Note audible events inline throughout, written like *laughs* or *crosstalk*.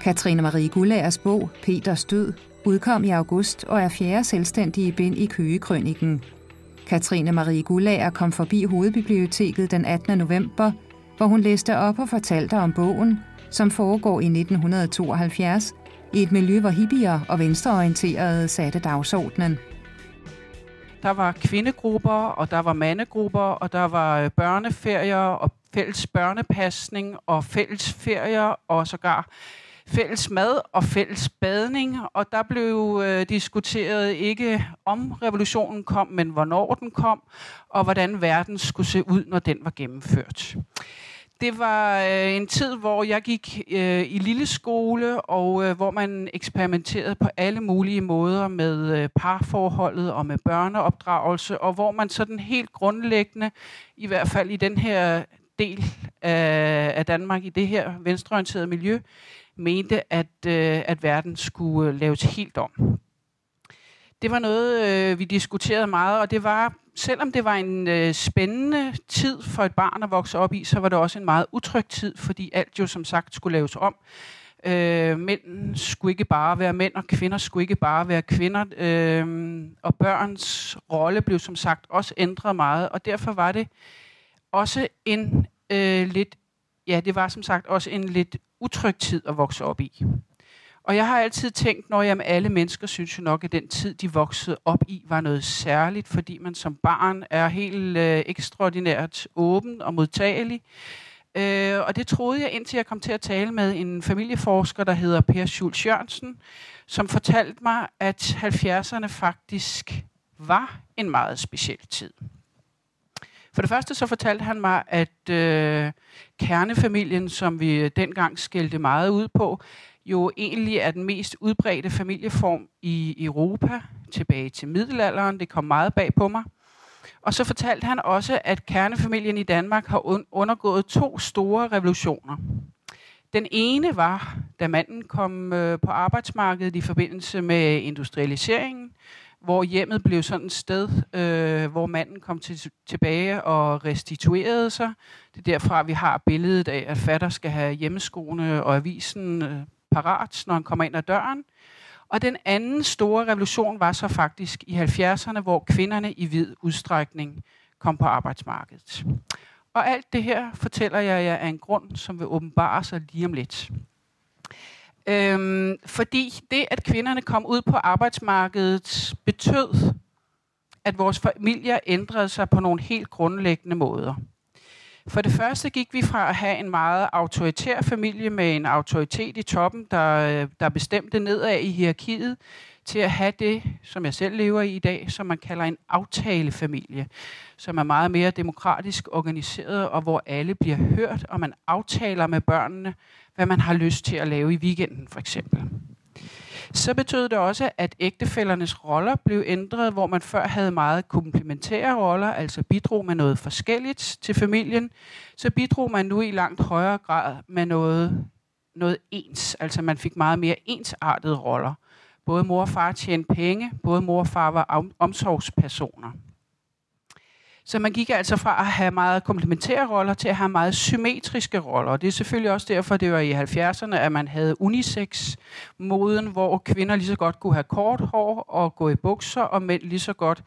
Katrine Marie Gullagers bog Peters død udkom i august og er fjerde selvstændige bind i Køgekrøniken. Katrine Marie Gullager kom forbi Hovedbiblioteket den 18. november, hvor hun læste op og fortalte om bogen, som foregår i 1972 i et miljø, hvor hippier og venstreorienterede satte dagsordenen. Der var kvindegrupper, og der var mandegrupper, og der var øh, børneferier og fælles børnepasning og fælles ferier og sågar fælles mad og fælles badning, og der blev øh, diskuteret ikke om revolutionen kom, men hvornår den kom, og hvordan verden skulle se ud, når den var gennemført. Det var øh, en tid, hvor jeg gik øh, i lille skole, og øh, hvor man eksperimenterede på alle mulige måder med øh, parforholdet og med børneopdragelse, og hvor man sådan helt grundlæggende, i hvert fald i den her del af, af Danmark, i det her venstreorienterede miljø, mente, at, øh, at verden skulle øh, laves helt om. Det var noget, øh, vi diskuterede meget, og det var, selvom det var en øh, spændende tid for et barn at vokse op i, så var det også en meget utryg tid, fordi alt jo som sagt skulle laves om. Øh, mænd skulle ikke bare være mænd, og kvinder skulle ikke bare være kvinder. Øh, og børns rolle blev som sagt også ændret meget, og derfor var det også en øh, lidt, ja, det var som sagt også en lidt utryg tid at vokse op i. Og jeg har altid tænkt, når jeg med alle mennesker synes jo nok, at den tid, de voksede op i, var noget særligt, fordi man som barn er helt øh, ekstraordinært åben og modtagelig. Øh, og det troede jeg, indtil jeg kom til at tale med en familieforsker, der hedder Per Schulz Jørgensen, som fortalte mig, at 70'erne faktisk var en meget speciel tid. For det første så fortalte han mig, at øh, kernefamilien, som vi øh, dengang skældte meget ud på, jo egentlig er den mest udbredte familieform i Europa tilbage til middelalderen. Det kom meget bag på mig. Og så fortalte han også, at kernefamilien i Danmark har undergået to store revolutioner. Den ene var, da manden kom øh, på arbejdsmarkedet i forbindelse med industrialiseringen, hvor hjemmet blev sådan et sted, øh, hvor manden kom til, tilbage og restituerede sig. Det er derfra, vi har billedet af, at fatter skal have hjemmeskoene og avisen øh, parat, når han kommer ind ad døren. Og den anden store revolution var så faktisk i 70'erne, hvor kvinderne i vid udstrækning kom på arbejdsmarkedet. Og alt det her fortæller jeg jer af en grund, som vil åbenbare sig lige om lidt. Øhm, fordi det, at kvinderne kom ud på arbejdsmarkedet, betød, at vores familier ændrede sig på nogle helt grundlæggende måder. For det første gik vi fra at have en meget autoritær familie med en autoritet i toppen, der, der bestemte nedad i hierarkiet, til at have det, som jeg selv lever i i dag, som man kalder en aftalefamilie, som er meget mere demokratisk organiseret, og hvor alle bliver hørt, og man aftaler med børnene, hvad man har lyst til at lave i weekenden for eksempel. Så betød det også, at ægtefællernes roller blev ændret, hvor man før havde meget komplementære roller, altså bidrog med noget forskelligt til familien, så bidrog man nu i langt højere grad med noget, noget ens, altså man fik meget mere ensartede roller. Både mor og far tjente penge, både mor og far var omsorgspersoner. Så man gik altså fra at have meget komplementære roller til at have meget symmetriske roller. Og det er selvfølgelig også derfor, det var i 70'erne, at man havde unisex-moden, hvor kvinder lige så godt kunne have kort hår og gå i bukser, og mænd lige så godt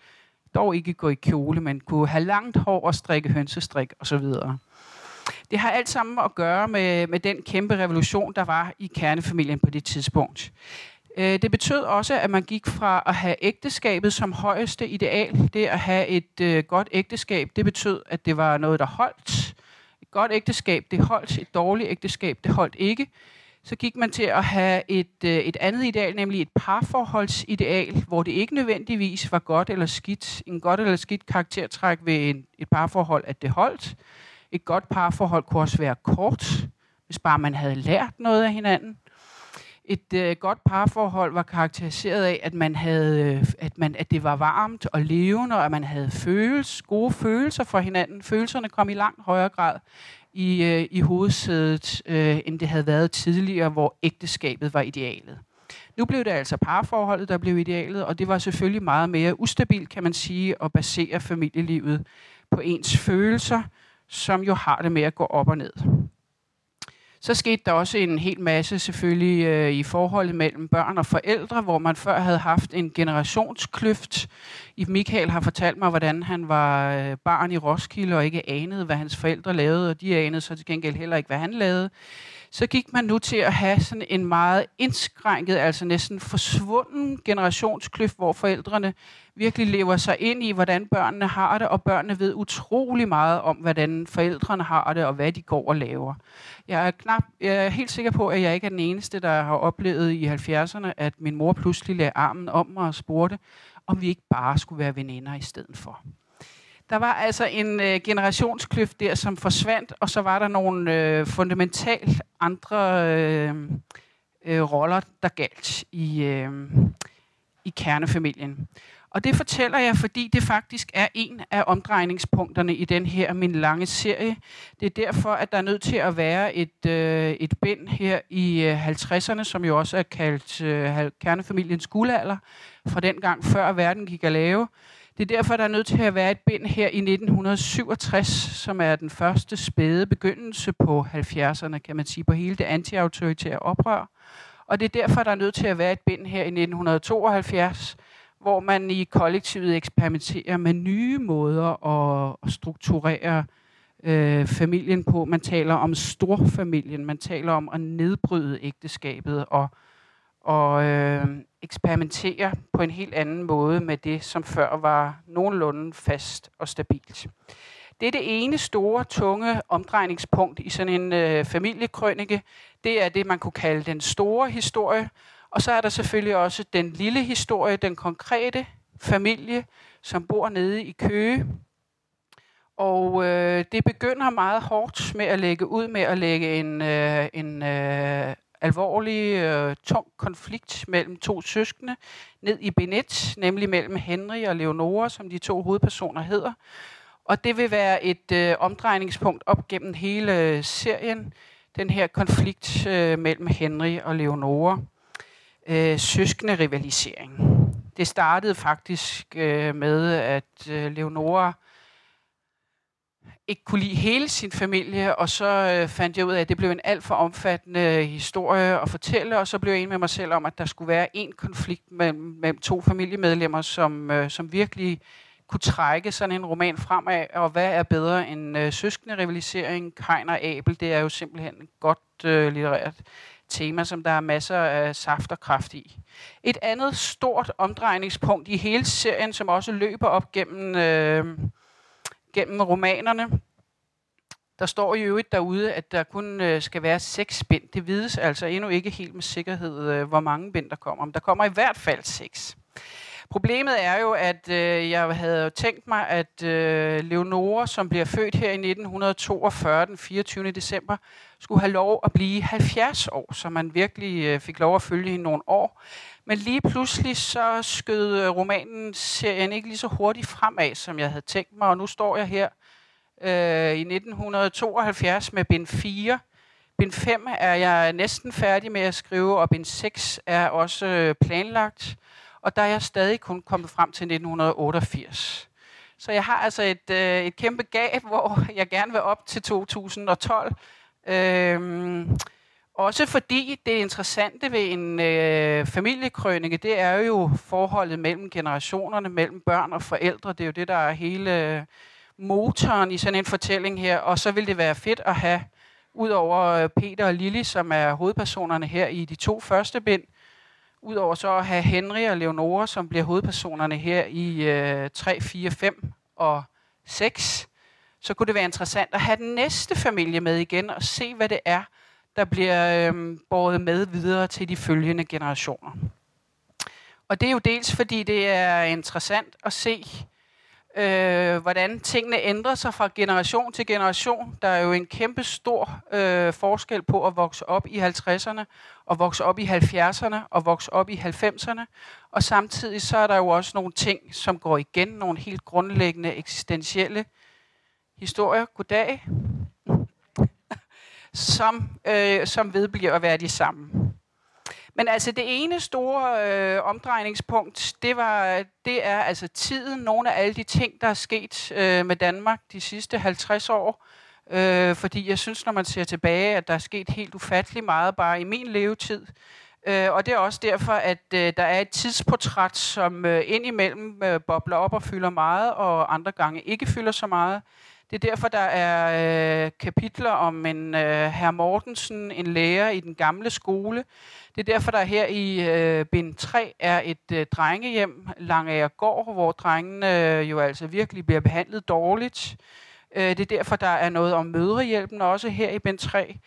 dog ikke gå i kjole, men kunne have langt hår og strikke hønsestrik osv. Det har alt sammen at gøre med, med den kæmpe revolution, der var i kernefamilien på det tidspunkt. Øh, det betød også, at man gik fra at have ægteskabet som højeste ideal, det at have et øh, godt ægteskab, det betød, at det var noget, der holdt. Et godt ægteskab, det holdt. Et dårligt ægteskab, det holdt ikke. Så gik man til at have et, øh, et andet ideal, nemlig et parforholdsideal, hvor det ikke nødvendigvis var godt eller skidt, en godt eller skidt karaktertræk ved en, et parforhold, at det holdt. Et godt parforhold kunne også være kort, hvis bare man havde lært noget af hinanden et øh, godt parforhold var karakteriseret af, at man havde, øh, at man, at det var varmt og levende, og at man havde følelse, gode følelser for hinanden. Følelserne kom i langt højere grad i, øh, i hovedsædet, øh, end det havde været tidligere, hvor ægteskabet var idealet. Nu blev det altså parforholdet, der blev idealet, og det var selvfølgelig meget mere ustabilt, kan man sige, at basere familielivet på ens følelser, som jo har det med at gå op og ned. Så skete der også en hel masse selvfølgelig øh, i forholdet mellem børn og forældre, hvor man før havde haft en generationskløft. I Michael har fortalt mig, hvordan han var øh, barn i Roskilde og ikke anede, hvad hans forældre lavede, og de anede så til gengæld heller ikke, hvad han lavede så gik man nu til at have sådan en meget indskrænket, altså næsten forsvunden generationskløft, hvor forældrene virkelig lever sig ind i, hvordan børnene har det, og børnene ved utrolig meget om, hvordan forældrene har det, og hvad de går og laver. Jeg er, knap, jeg er helt sikker på, at jeg ikke er den eneste, der har oplevet i 70'erne, at min mor pludselig lagde armen om mig og spurgte, om vi ikke bare skulle være veninder i stedet for. Der var altså en øh, generationskløft der, som forsvandt, og så var der nogle øh, fundamentalt andre øh, øh, roller, der galt i, øh, i kernefamilien. Og det fortæller jeg, fordi det faktisk er en af omdrejningspunkterne i den her min lange serie. Det er derfor, at der er nødt til at være et, øh, et bind her i øh, 50'erne, som jo også er kaldt øh, kernefamiliens guldalder, fra den gang før verden gik at lave. Det er derfor, der er nødt til at være et bind her i 1967, som er den første spæde begyndelse på 70'erne, kan man sige, på hele det antiautoritære oprør. Og det er derfor, der er nødt til at være et bind her i 1972, hvor man i kollektivet eksperimenterer med nye måder at strukturere øh, familien på. Man taler om storfamilien, man taler om at nedbryde ægteskabet og og øh, eksperimentere på en helt anden måde med det, som før var nogenlunde fast og stabilt. Det er det ene store, tunge omdrejningspunkt i sådan en øh, familiekrønike. Det er det, man kunne kalde den store historie. Og så er der selvfølgelig også den lille historie, den konkrete familie, som bor nede i Køge. Og øh, det begynder meget hårdt med at lægge ud med at lægge en, øh, en øh, alvorlig, øh, tung konflikt mellem to søskende ned i Benet, nemlig mellem Henry og Leonora, som de to hovedpersoner hedder. Og det vil være et øh, omdrejningspunkt op gennem hele øh, serien, den her konflikt øh, mellem Henry og Leonora. Øh, søskende rivalisering. Det startede faktisk øh, med, at øh, Leonora ikke kunne lide hele sin familie, og så øh, fandt jeg ud af, at det blev en alt for omfattende øh, historie at fortælle, og så blev jeg enig med mig selv om, at der skulle være en konflikt mellem, mellem to familiemedlemmer, som, øh, som virkelig kunne trække sådan en roman fremad, og hvad er bedre end øh, søskende rivalisering, Kain og Abel, det er jo simpelthen et godt øh, litterært tema, som der er masser af saft og kraft i. Et andet stort omdrejningspunkt i hele serien, som også løber op gennem... Øh, gennem romanerne. Der står i øvrigt derude, at der kun øh, skal være seks bind. Det vides altså endnu ikke helt med sikkerhed, øh, hvor mange bind der kommer. Men der kommer i hvert fald seks. Problemet er jo, at øh, jeg havde tænkt mig, at øh, Leonora, som bliver født her i 1942, den 24. december, skulle have lov at blive 70 år, så man virkelig øh, fik lov at følge hende nogle år. Men lige pludselig så skød øh, romanen serien ikke lige så hurtigt fremad, som jeg havde tænkt mig, og nu står jeg her øh, i 1972 med bind 4. Bind 5 er jeg næsten færdig med at skrive, og bind 6 er også øh, planlagt, og der er jeg stadig kun kommet frem til 1988. Så jeg har altså et, øh, et kæmpe gab, hvor jeg gerne vil op til 2012. Øhm, også fordi det interessante ved en øh, familiekrønike, det er jo forholdet mellem generationerne, mellem børn og forældre. Det er jo det, der er hele motoren i sådan en fortælling her. Og så vil det være fedt at have, udover øh, Peter og Lili, som er hovedpersonerne her i de to første bind, udover så at have Henry og Leonora, som bliver hovedpersonerne her i øh, 3, 4, 5 og 6, så kunne det være interessant at have den næste familie med igen og se, hvad det er, der bliver øh, båret med videre til de følgende generationer. Og det er jo dels fordi det er interessant at se, øh, hvordan tingene ændrer sig fra generation til generation. Der er jo en kæmpe stor øh, forskel på at vokse op i 50'erne, og vokse op i 70'erne, og vokse op i 90'erne. Og samtidig så er der jo også nogle ting, som går igen, nogle helt grundlæggende eksistentielle historier. Goddag som, øh, som vedbliver at være de samme. Men altså det ene store øh, omdrejningspunkt, det, var, det er altså tiden. Nogle af alle de ting, der er sket øh, med Danmark de sidste 50 år, Øh, fordi jeg synes, når man ser tilbage, at der er sket helt ufattelig meget bare i min levetid. Øh, og det er også derfor, at øh, der er et tidsportræt, som øh, indimellem øh, bobler op og fylder meget, og andre gange ikke fylder så meget. Det er derfor, der er øh, kapitler om en øh, herr Mortensen, en lærer i den gamle skole. Det er derfor, der her i øh, bind 3 er et øh, drengehjem, Langager Gård, hvor drengene øh, jo altså virkelig bliver behandlet dårligt. Øh, det er derfor, der er noget om mødrehjælpen også her i bind 3.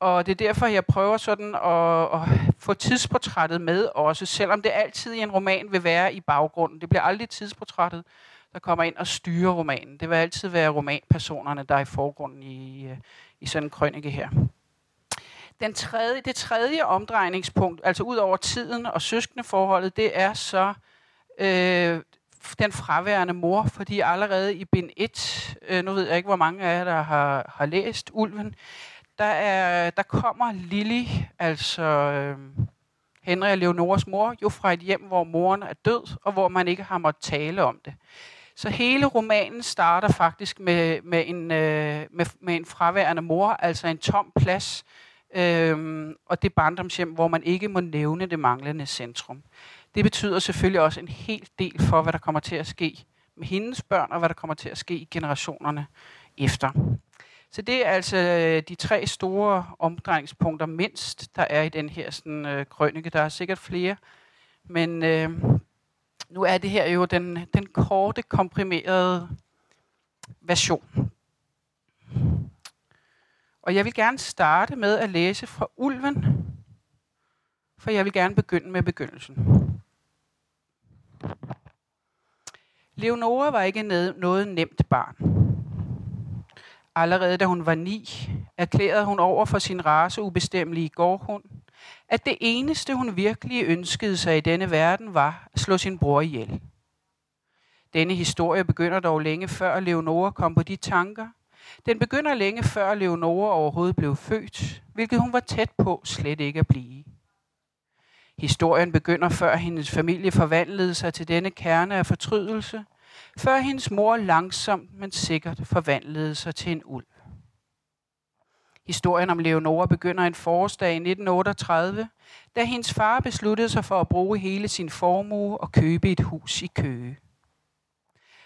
Og det er derfor, jeg prøver sådan at, at få tidsportrættet med også, selvom det altid i en roman vil være i baggrunden. Det bliver aldrig tidsportrættet, der kommer ind og styrer romanen. Det vil altid være romanpersonerne, der er i forgrunden i, øh, i sådan en krønike her. Den tredje, det tredje omdrejningspunkt, altså ud over tiden og søskendeforholdet, det er så øh, den fraværende mor, fordi allerede i bind 1, øh, nu ved jeg ikke, hvor mange af jer, der har, har læst Ulven, der, er, der kommer Lili, altså øh, Henrik og Leonoras mor, jo fra et hjem, hvor moren er død, og hvor man ikke har måttet tale om det. Så hele romanen starter faktisk med, med, en, øh, med, med en fraværende mor, altså en tom plads, øh, og det barndomshjem, hvor man ikke må nævne det manglende centrum. Det betyder selvfølgelig også en hel del for, hvad der kommer til at ske med hendes børn, og hvad der kommer til at ske i generationerne efter. Så det er altså øh, de tre store omdrejningspunkter mindst, der er i den her sådan, øh, krønike. Der er sikkert flere, men øh, nu er det her jo den, den korte, komprimerede version. Og jeg vil gerne starte med at læse fra Ulven, for jeg vil gerne begynde med begyndelsen. Leonora var ikke noget nemt barn. Allerede da hun var ni, erklærede hun over for sin raceubestemmelige gårdhund, at det eneste hun virkelig ønskede sig i denne verden var at slå sin bror ihjel. Denne historie begynder dog længe før Leonora kom på de tanker. Den begynder længe før Leonora overhovedet blev født, hvilket hun var tæt på slet ikke at blive. Historien begynder før hendes familie forvandlede sig til denne kerne af fortrydelse, før hendes mor langsomt, men sikkert forvandlede sig til en ulv. Historien om Leonora begynder en forårsdag i 1938, da hendes far besluttede sig for at bruge hele sin formue og købe et hus i Køge.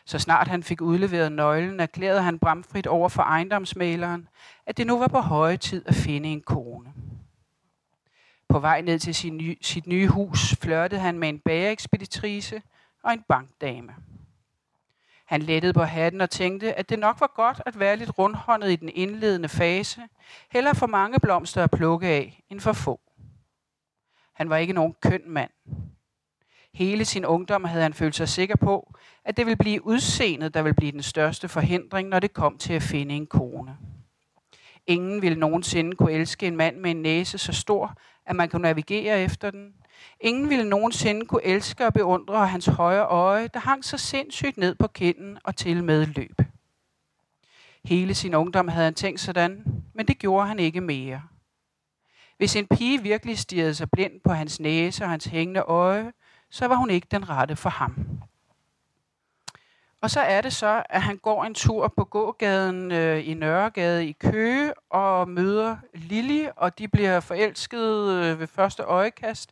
Så snart han fik udleveret nøglen, erklærede han bramfrit over for ejendomsmaleren, at det nu var på høje tid at finde en kone. På vej ned til sin nye, sit nye hus flørtede han med en bageekspeditrice og en bankdame. Han lettede på hatten og tænkte, at det nok var godt at være lidt rundhåndet i den indledende fase, heller for mange blomster at plukke af, end for få. Han var ikke nogen køn mand. Hele sin ungdom havde han følt sig sikker på, at det ville blive udseendet, der ville blive den største forhindring, når det kom til at finde en kone. Ingen ville nogensinde kunne elske en mand med en næse så stor, at man kunne navigere efter den. Ingen ville nogensinde kunne elske og beundre hans højre øje, der hang så sindssygt ned på kinden og til med løb. Hele sin ungdom havde han tænkt sådan, men det gjorde han ikke mere. Hvis en pige virkelig stirrede sig blind på hans næse og hans hængende øje, så var hun ikke den rette for ham. Og så er det så, at han går en tur på gågaden øh, i Nørregade i Køge og møder Lili, og de bliver forelskede øh, ved første øjekast,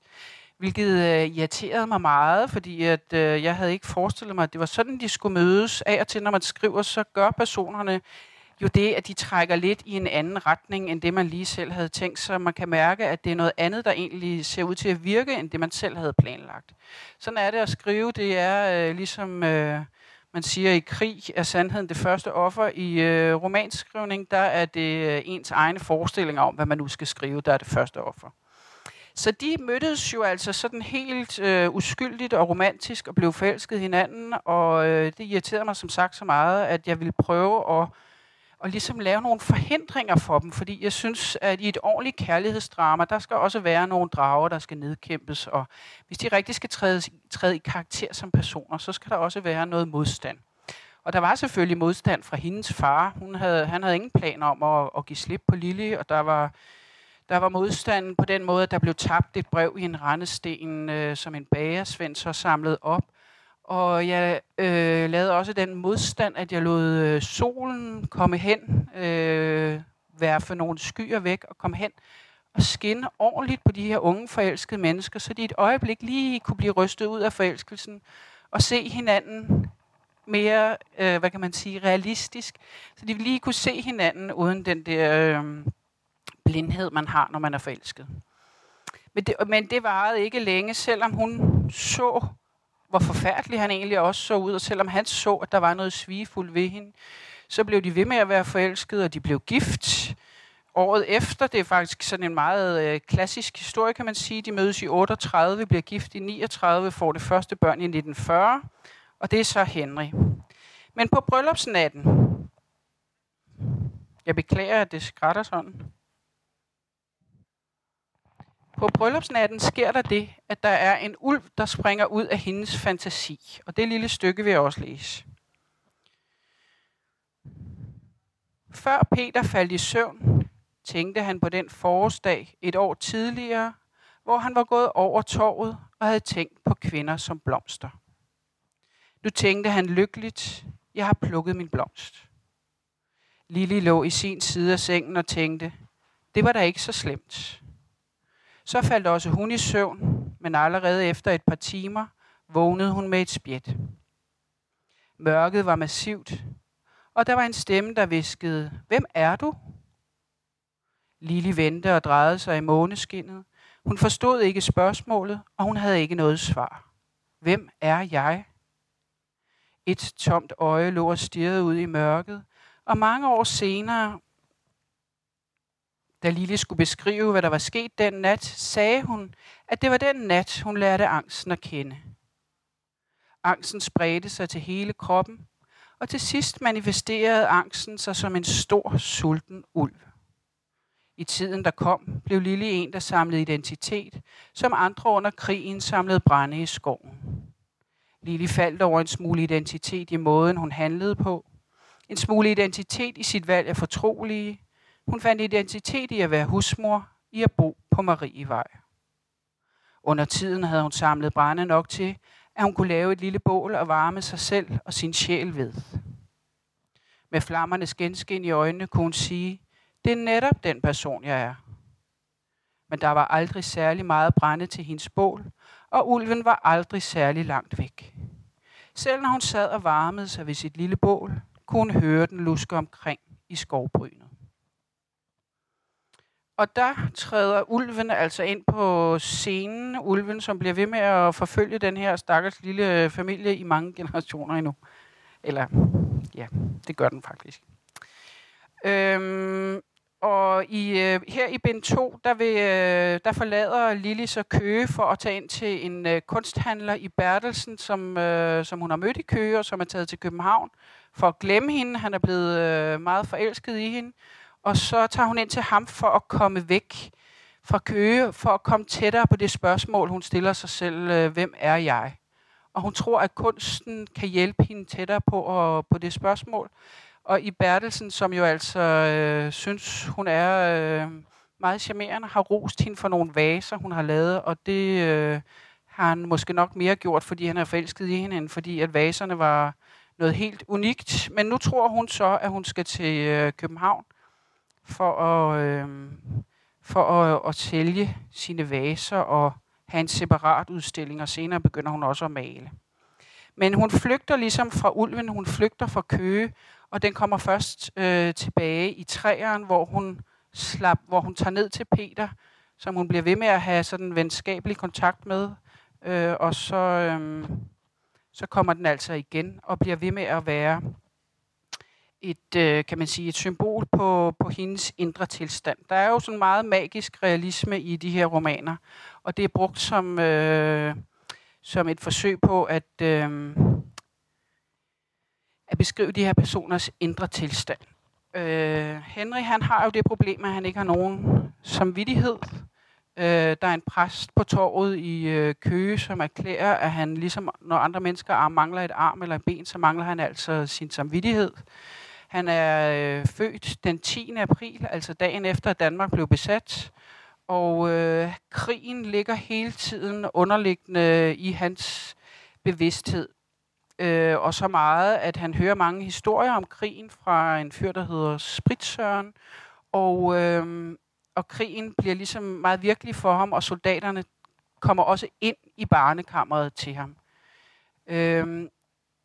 hvilket øh, irriterede mig meget, fordi at, øh, jeg havde ikke forestillet mig, at det var sådan, de skulle mødes. Af og til, når man skriver, så gør personerne jo det, at de trækker lidt i en anden retning, end det man lige selv havde tænkt, så man kan mærke, at det er noget andet, der egentlig ser ud til at virke, end det man selv havde planlagt. Sådan er det at skrive. Det er øh, ligesom... Øh, man siger, at i krig er sandheden det første offer. I øh, romanskrivning, der er det øh, ens egne forestillinger om, hvad man nu skal skrive, der er det første offer. Så de mødtes jo altså sådan helt øh, uskyldigt og romantisk og blev forelsket hinanden, og øh, det irriterede mig som sagt så meget, at jeg ville prøve at og ligesom lave nogle forhindringer for dem, fordi jeg synes, at i et ordentligt kærlighedsdrama, der skal også være nogle drager, der skal nedkæmpes, og hvis de rigtig skal træde, træde i karakter som personer, så skal der også være noget modstand. Og der var selvfølgelig modstand fra hendes far. Hun havde, han havde ingen planer om at, at give slip på Lille, og der var, der var modstanden på den måde, at der blev tabt et brev i en rendesten, øh, som en bagersvend så samlede op. Og jeg øh, lavede også den modstand, at jeg lod øh, solen komme hen, øh, værfe nogle skyer væk og komme hen og skinne ordentligt på de her unge forelskede mennesker, så de et øjeblik lige kunne blive rystet ud af forelskelsen og se hinanden mere, øh, hvad kan man sige, realistisk. Så de lige kunne se hinanden uden den der øh, blindhed, man har, når man er forelsket. Men det, men det varede ikke længe, selvom hun så, hvor forfærdelig han egentlig også så ud, og selvom han så, at der var noget svigefuldt ved hende, så blev de ved med at være forelskede, og de blev gift. Året efter, det er faktisk sådan en meget øh, klassisk historie, kan man sige. De mødes i 38, bliver gift i 39, får det første børn i 1940, og det er så Henry. Men på bryllupsnatten, jeg beklager, at det skrætter sådan. På bryllupsnatten sker der det, at der er en ulv, der springer ud af hendes fantasi. Og det lille stykke vil jeg også læse. Før Peter faldt i søvn, tænkte han på den forårsdag et år tidligere, hvor han var gået over torvet og havde tænkt på kvinder som blomster. Nu tænkte han lykkeligt, jeg har plukket min blomst. Lili lå i sin side af sengen og tænkte, det var da ikke så slemt. Så faldt også hun i søvn, men allerede efter et par timer vågnede hun med et spjæt. Mørket var massivt, og der var en stemme, der viskede, Hvem er du? Lili vendte og drejede sig i måneskinnet. Hun forstod ikke spørgsmålet, og hun havde ikke noget svar. Hvem er jeg? Et tomt øje lå og stirrede ud i mørket, og mange år senere, da Lille skulle beskrive, hvad der var sket den nat, sagde hun, at det var den nat, hun lærte angsten at kende. Angsten spredte sig til hele kroppen, og til sidst manifesterede angsten sig som en stor, sulten ulv. I tiden, der kom, blev Lille en, der samlede identitet, som andre under krigen samlede brænde i skoven. Lili faldt over en smule identitet i måden, hun handlede på. En smule identitet i sit valg af fortrolige. Hun fandt identitet i at være husmor, i at bo på Marievej. Under tiden havde hun samlet brænde nok til, at hun kunne lave et lille bål og varme sig selv og sin sjæl ved. Med flammernes genskin i øjnene kunne hun sige, det er netop den person, jeg er. Men der var aldrig særlig meget brænde til hendes bål, og ulven var aldrig særlig langt væk. Selv når hun sad og varmede sig ved sit lille bål, kunne hun høre den luske omkring i skovbrynet. Og der træder ulven altså ind på scenen. Ulven, som bliver ved med at forfølge den her stakkels lille familie i mange *laughs* generationer endnu. Eller, ja, det gør den faktisk. Øhm, og i, øh, her i bind 2, der, vil, øh, der forlader Lili så Køge for at tage ind til en øh, kunsthandler i Bertelsen, som, øh, som hun har mødt i Køge, og som er taget til København for at glemme hende. Han er blevet øh, meget forelsket i hende. Og så tager hun ind til ham for at komme væk fra Køge, for at komme tættere på det spørgsmål, hun stiller sig selv, øh, hvem er jeg? Og hun tror, at kunsten kan hjælpe hende tættere på, og, på det spørgsmål. Og i Bertelsen, som jo altså øh, synes, hun er øh, meget charmerende, har rost hende for nogle vaser, hun har lavet, og det øh, har han måske nok mere gjort, fordi han er forelsket i hende, end fordi at vaserne var noget helt unikt. Men nu tror hun så, at hun skal til øh, København for at, øh, for at, at sælge sine vaser og have en separat udstilling, og senere begynder hun også at male. Men hun flygter ligesom fra ulven, hun flygter fra Køge, og den kommer først øh, tilbage i træeren, hvor hun, slap, hvor hun tager ned til Peter, som hun bliver ved med at have sådan venskabelig kontakt med. Øh, og så, øh, så kommer den altså igen og bliver ved med at være et, øh, kan man sige, et symbol på, på hendes indre tilstand. Der er jo sådan meget magisk realisme i de her romaner, og det er brugt som, øh, som et forsøg på at, øh, at beskrive de her personers indre tilstand. Øh, Henry han har jo det problem, at han ikke har nogen samvittighed. Øh, der er en præst på torvet i øh, Køge, som erklærer, at han ligesom når andre mennesker mangler et arm eller et ben, så mangler han altså sin samvittighed. Han er øh, født den 10. april, altså dagen efter, at Danmark blev besat. Og øh, krigen ligger hele tiden underliggende i hans bevidsthed. øh, og så meget, at han hører mange historier om krigen fra en fyr, der hedder Spritsøren, og, øh, og krigen bliver ligesom meget virkelig for ham, og soldaterne kommer også ind i barnekammeret til ham. Øh,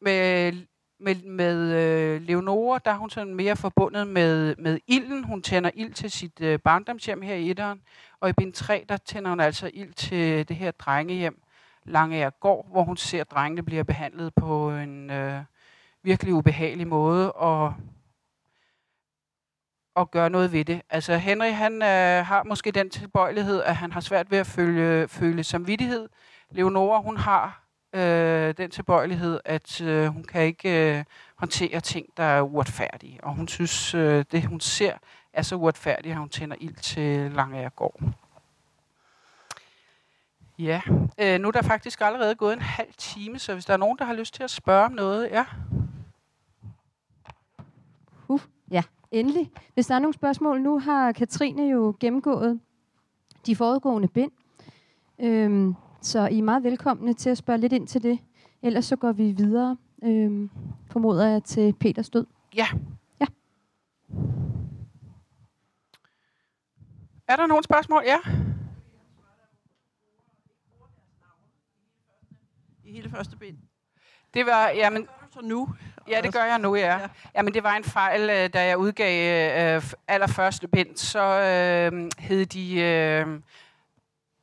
med med, med øh, Leonora, der er hun sådan mere forbundet med, med ilden. Hun tænder ild til sit øh, barndomshjem her i etteren. Og i bind 3, der tænder hun altså ild til det her drengehjem, Langeær Gård, hvor hun ser, at drengene bliver behandlet på en øh, virkelig ubehagelig måde. Og og gøre noget ved det. Altså Henry, han øh, har måske den tilbøjelighed, at han har svært ved at føle, føle samvittighed. Leonora, hun har øh, den tilbøjelighed, at øh, hun kan ikke øh, håndtere ting, der er uretfærdige. Og hun synes, øh, det hun ser er så uretfærdigt, at hun tænder ild til Langeærgård. Ja, øh, nu er der faktisk allerede gået en halv time, så hvis der er nogen, der har lyst til at spørge om noget, ja. Uh, ja, endelig. Hvis der er nogle spørgsmål, nu har Katrine jo gennemgået de foregående bind. Øhm, så I er meget velkomne til at spørge lidt ind til det. Ellers så går vi videre, øhm, formoder jeg, til Peters død. Ja. Ja. Er der nogle spørgsmål? Ja. I hele første ben. Det var, jamen, Så nu. Ja, det gør jeg nu, ja. ja. Jamen, det var en fejl, øh, da jeg udgav øh, allerførste bind, så øh, hed de øh,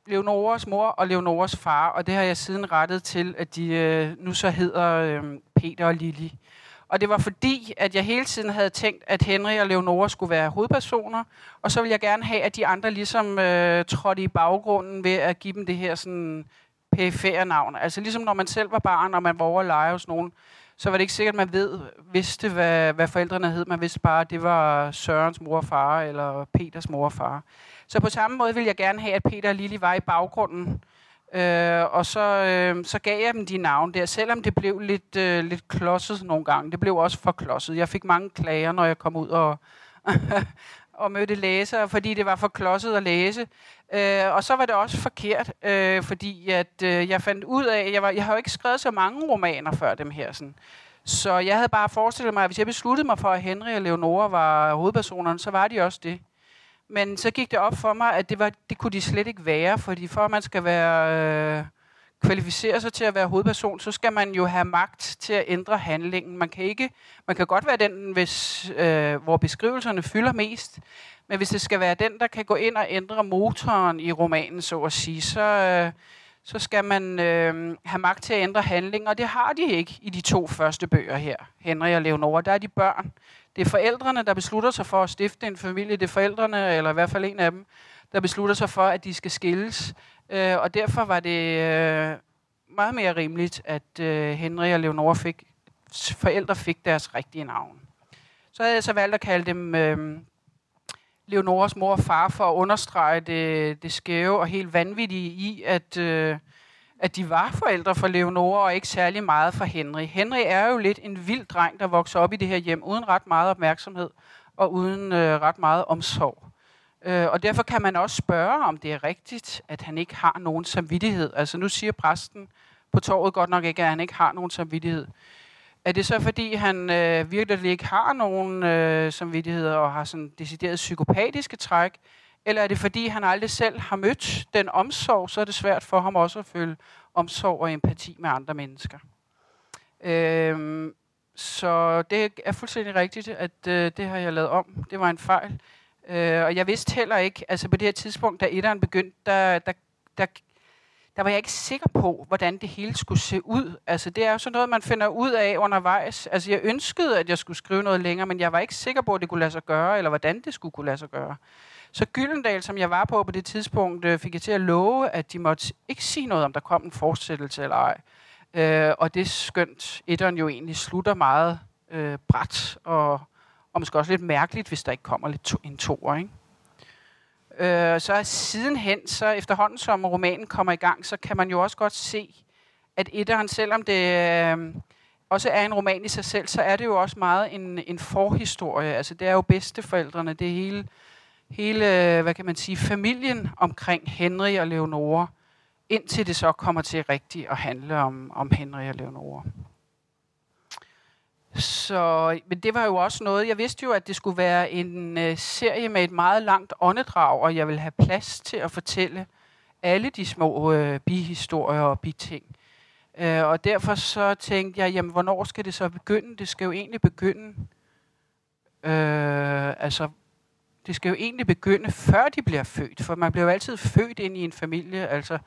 Leonoras mor og Leonoras far, og det har jeg siden rettet til, at de øh, nu så hedder øh, Peter og Lili. Og det var fordi, at jeg hele tiden havde tænkt, at Henry og Leonora skulle være hovedpersoner, og så ville jeg gerne have, at de andre ligesom øh, trådte i baggrunden ved at give dem det her sådan pæfære navn. Altså ligesom når man selv var barn, og man var over at lege hos nogen, så var det ikke sikkert, at man ved, vidste, hvad, hvad forældrene hed. Man vidste bare, at det var Sørens mor og far, eller Peters mor og far. Så på samme måde ville jeg gerne have, at Peter og Lili var i baggrunden. Øh, og så, øh, så gav jeg dem de navne der, selvom det blev lidt, øh, lidt klodset nogle gange. Det blev også for klodset. Jeg fik mange klager, når jeg kom ud og, *laughs* og mødte læsere, fordi det var for klodset at læse. Øh, og så var det også forkert, øh, fordi at, øh, jeg fandt ud af, jeg, var, jeg har jo ikke skrevet så mange romaner før dem her. Sådan. Så jeg havde bare forestillet mig, at hvis jeg besluttede mig for, at Henry og Leonora var hovedpersonerne, så var de også det. Men så gik det op for mig, at det, var, det kunne de slet ikke være, fordi for at man skal være... Øh, kvalificere sig til at være hovedperson, så skal man jo have magt til at ændre handlingen. Man kan ikke, man kan godt være den, hvis, øh, hvor beskrivelserne fylder mest, men hvis det skal være den, der kan gå ind og ændre motoren i romanen, så at sige, så, øh, så skal man øh, have magt til at ændre handlingen, og det har de ikke i de to første bøger her, Henry og Leonora. Der er de børn. Det er forældrene, der beslutter sig for at stifte en familie. Det er forældrene, eller i hvert fald en af dem, der beslutter sig for, at de skal skilles. Øh, og derfor var det øh, meget mere rimeligt, at øh, Henry og Leonora fik, forældre fik deres rigtige navn. Så havde jeg så valgt at kalde dem øh, Leonoras mor og far for at understrege det, det skæve og helt vanvittige i, at, øh, at de var forældre for Leonora og ikke særlig meget for Henry. Henry er jo lidt en vild dreng, der vokser op i det her hjem uden ret meget opmærksomhed og uden øh, ret meget omsorg. Øh, og derfor kan man også spørge, om det er rigtigt, at han ikke har nogen samvittighed. Altså nu siger præsten på torvet godt nok ikke, at han ikke har nogen samvittighed. Er det så, fordi han øh, virkelig ikke har nogen øh, samvittighed og har sådan decideret psykopatiske træk? Eller er det, fordi han aldrig selv har mødt den omsorg, så er det svært for ham også at føle omsorg og empati med andre mennesker. Øhm, så det er fuldstændig rigtigt, at øh, det har jeg lavet om. Det var en fejl. Øh, og jeg vidste heller ikke, altså på det her tidspunkt, da etteren begyndte, der, der, der, der var jeg ikke sikker på, hvordan det hele skulle se ud. Altså det er jo sådan noget, man finder ud af undervejs. Altså jeg ønskede, at jeg skulle skrive noget længere, men jeg var ikke sikker på, at det kunne lade sig gøre, eller hvordan det skulle kunne lade sig gøre. Så Gyldendal, som jeg var på på det tidspunkt, øh, fik jeg til at love, at de måtte ikke sige noget, om der kom en fortsættelse eller ej. Øh, og det skønt, etteren jo egentlig slutter meget øh, bræt og og måske også lidt mærkeligt, hvis der ikke kommer lidt to, en toer, ikke? Øh, så sidenhen, så efterhånden som romanen kommer i gang, så kan man jo også godt se, at etteren, selvom det øh, også er en roman i sig selv, så er det jo også meget en, en forhistorie. Altså det er jo bedsteforældrene, det er hele, hele, hvad kan man sige, familien omkring Henry og Leonora, indtil det så kommer til rigtigt at handle om, om Henry og Leonora. Så, men det var jo også noget, jeg vidste jo, at det skulle være en øh, serie med et meget langt åndedrag, og jeg ville have plads til at fortælle alle de små øh, bihistorier og biting. Øh, og derfor så tænkte jeg, jamen hvornår skal det så begynde? Det skal jo egentlig begynde, øh, altså det skal jo egentlig begynde, før de bliver født, for man bliver jo altid født ind i en familie. Altså,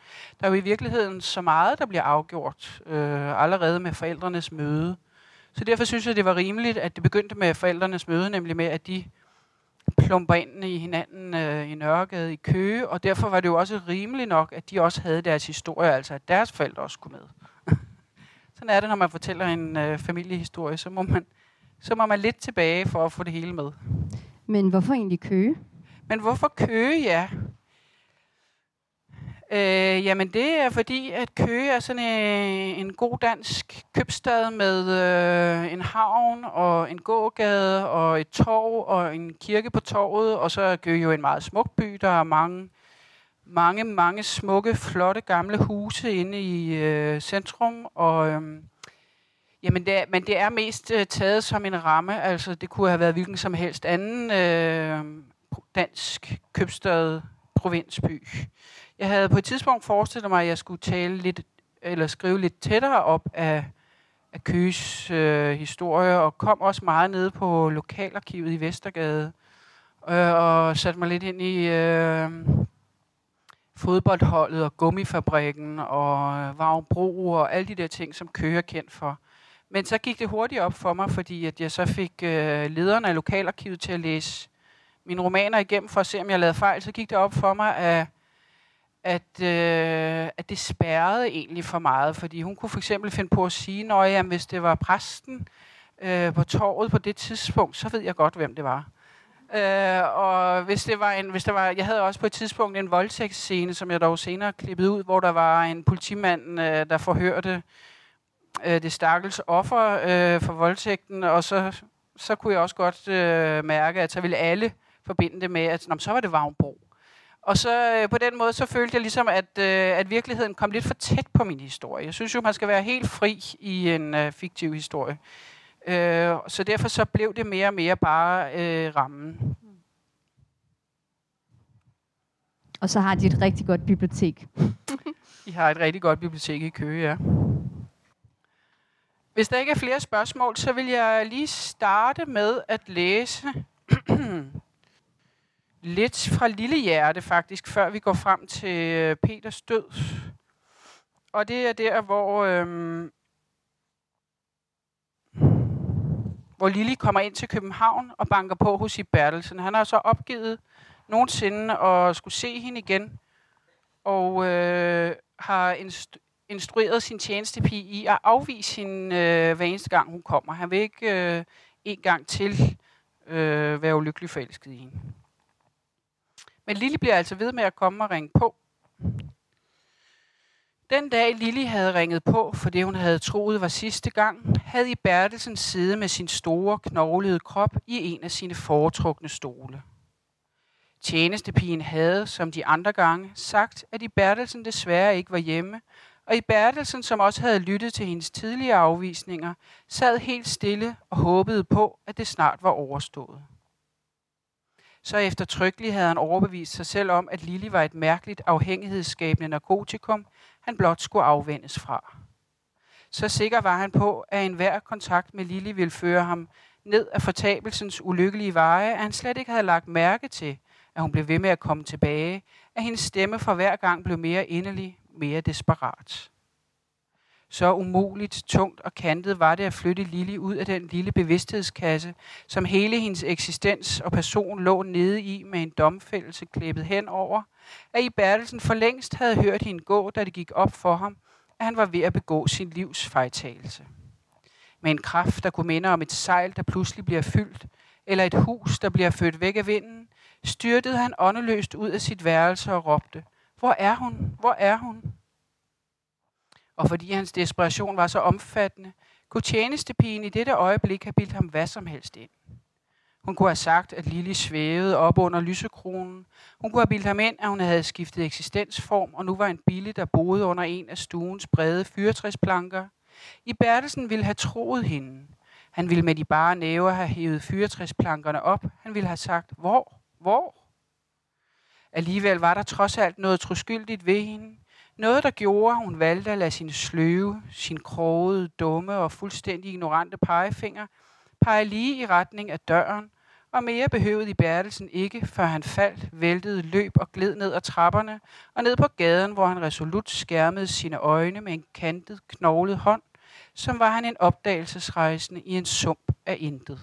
der er jo i virkeligheden så meget, der bliver afgjort øh, allerede med forældrenes møde. Så derfor synes jeg, det var rimeligt, at det begyndte med forældrenes møde, nemlig med, at de plumper ind i hinanden øh, i Nørregade i Køge, og derfor var det jo også rimeligt nok, at de også havde deres historie, altså at deres forældre også skulle med. *laughs* Sådan er det, når man fortæller en øh, familiehistorie, så må, man, så må man lidt tilbage for at få det hele med. Men hvorfor egentlig Køge? Men hvorfor Køge, ja? Øh, jamen det er fordi, at Køge er sådan en, en god dansk købstad med øh, en havn og en gågade og et torv og en kirke på torvet. Og så er Køge jo en meget smuk by. Der er mange, mange, mange smukke, flotte gamle huse inde i øh, centrum. Og, øh, jamen det er, men det er mest øh, taget som en ramme. Altså det kunne have været hvilken som helst anden øh, dansk købstad, provinsby. Jeg havde på et tidspunkt forestillet mig, at jeg skulle tale lidt, eller skrive lidt tættere op af, af Køs øh, historie, og kom også meget nede på lokalarkivet i Vestergade, øh, og satte mig lidt ind i øh, fodboldholdet og gummifabrikken og øh, Vagnbro og alle de der ting, som Køge er kendt for. Men så gik det hurtigt op for mig, fordi at jeg så fik øh, lederen af lokalarkivet til at læse mine romaner igennem for at se, om jeg lavede fejl. Så gik det op for mig, at at, øh, at det spærrede egentlig for meget, fordi hun kunne for eksempel finde på at sige, at hvis det var præsten øh, på torvet på det tidspunkt, så ved jeg godt, hvem det var. Øh, og hvis det var en, hvis der var, jeg havde også på et tidspunkt en voldtægtsscene, som jeg dog senere klippede ud, hvor der var en politimand, øh, der forhørte øh, det stakkels offer øh, for voldtægten, og så, så kunne jeg også godt øh, mærke, at så ville alle forbinde det med, at så var det Vagnbro. Og så øh, på den måde, så følte jeg ligesom, at, øh, at virkeligheden kom lidt for tæt på min historie. Jeg synes jo, man skal være helt fri i en øh, fiktiv historie. Øh, så derfor så blev det mere og mere bare øh, rammen. Og så har de et rigtig godt bibliotek. *laughs* de har et rigtig godt bibliotek i Køge, ja. Hvis der ikke er flere spørgsmål, så vil jeg lige starte med at læse *clears throat* lidt fra Lille Hjerte faktisk, før vi går frem til øh, Peters død. Og det er der, hvor, øhm, hvor Lille kommer ind til København og banker på hos i Bertelsen. Han har så opgivet nogensinde at skulle se hende igen, og øh, har en, instrueret sin tjenestepige i at afvise hende øh, hver eneste gang, hun kommer. Han vil ikke øh, en gang til øh, være ulykkelig forelsket i hende. Men Lille bliver altså ved med at komme og ringe på. Den dag Lille havde ringet på, for det hun havde troet var sidste gang, havde I Bertelsen siddet med sin store, knoglede krop i en af sine foretrukne stole. Tjenestepigen havde, som de andre gange, sagt, at I Bertelsen desværre ikke var hjemme, og I Bertelsen, som også havde lyttet til hendes tidligere afvisninger, sad helt stille og håbede på, at det snart var overstået så eftertrykkeligt havde han overbevist sig selv om, at Lili var et mærkeligt afhængighedsskabende narkotikum, han blot skulle afvendes fra. Så sikker var han på, at enhver kontakt med Lili ville føre ham ned af fortabelsens ulykkelige veje, at han slet ikke havde lagt mærke til, at hun blev ved med at komme tilbage, at hendes stemme for hver gang blev mere inderlig, mere desperat. Så umuligt, tungt og kantet var det at flytte Lili ud af den lille bevidsthedskasse, som hele hendes eksistens og person lå nede i med en domfældelse klippet hen over, at I Bertelsen for længst havde hørt hende gå, da det gik op for ham, at han var ved at begå sin livs fejltagelse. Med en kraft, der kunne minde om et sejl, der pludselig bliver fyldt, eller et hus, der bliver født væk af vinden, styrtede han åndeløst ud af sit værelse og råbte, hvor er hun? Hvor er hun? og fordi hans desperation var så omfattende, kunne tjenestepigen i dette øjeblik have bildt ham hvad som helst ind. Hun kunne have sagt, at Lili svævede op under lysekronen. Hun kunne have bildt ham ind, at hun havde skiftet eksistensform, og nu var en bille, der boede under en af stuens brede fyrtræsplanker. I Bertelsen ville have troet hende. Han ville med de bare næver have hævet fyrtræsplankerne op. Han ville have sagt, hvor, hvor? Alligevel var der trods alt noget troskyldigt ved hende. Noget, der gjorde, at hun valgte at lade sin sløve, sin krogede, dumme og fuldstændig ignorante pegefinger pege lige i retning af døren, og mere behøvede i Bertelsen ikke, før han faldt, væltede, løb og gled ned ad trapperne og ned på gaden, hvor han resolut skærmede sine øjne med en kantet, knoglet hånd, som var han en opdagelsesrejsende i en sump af intet.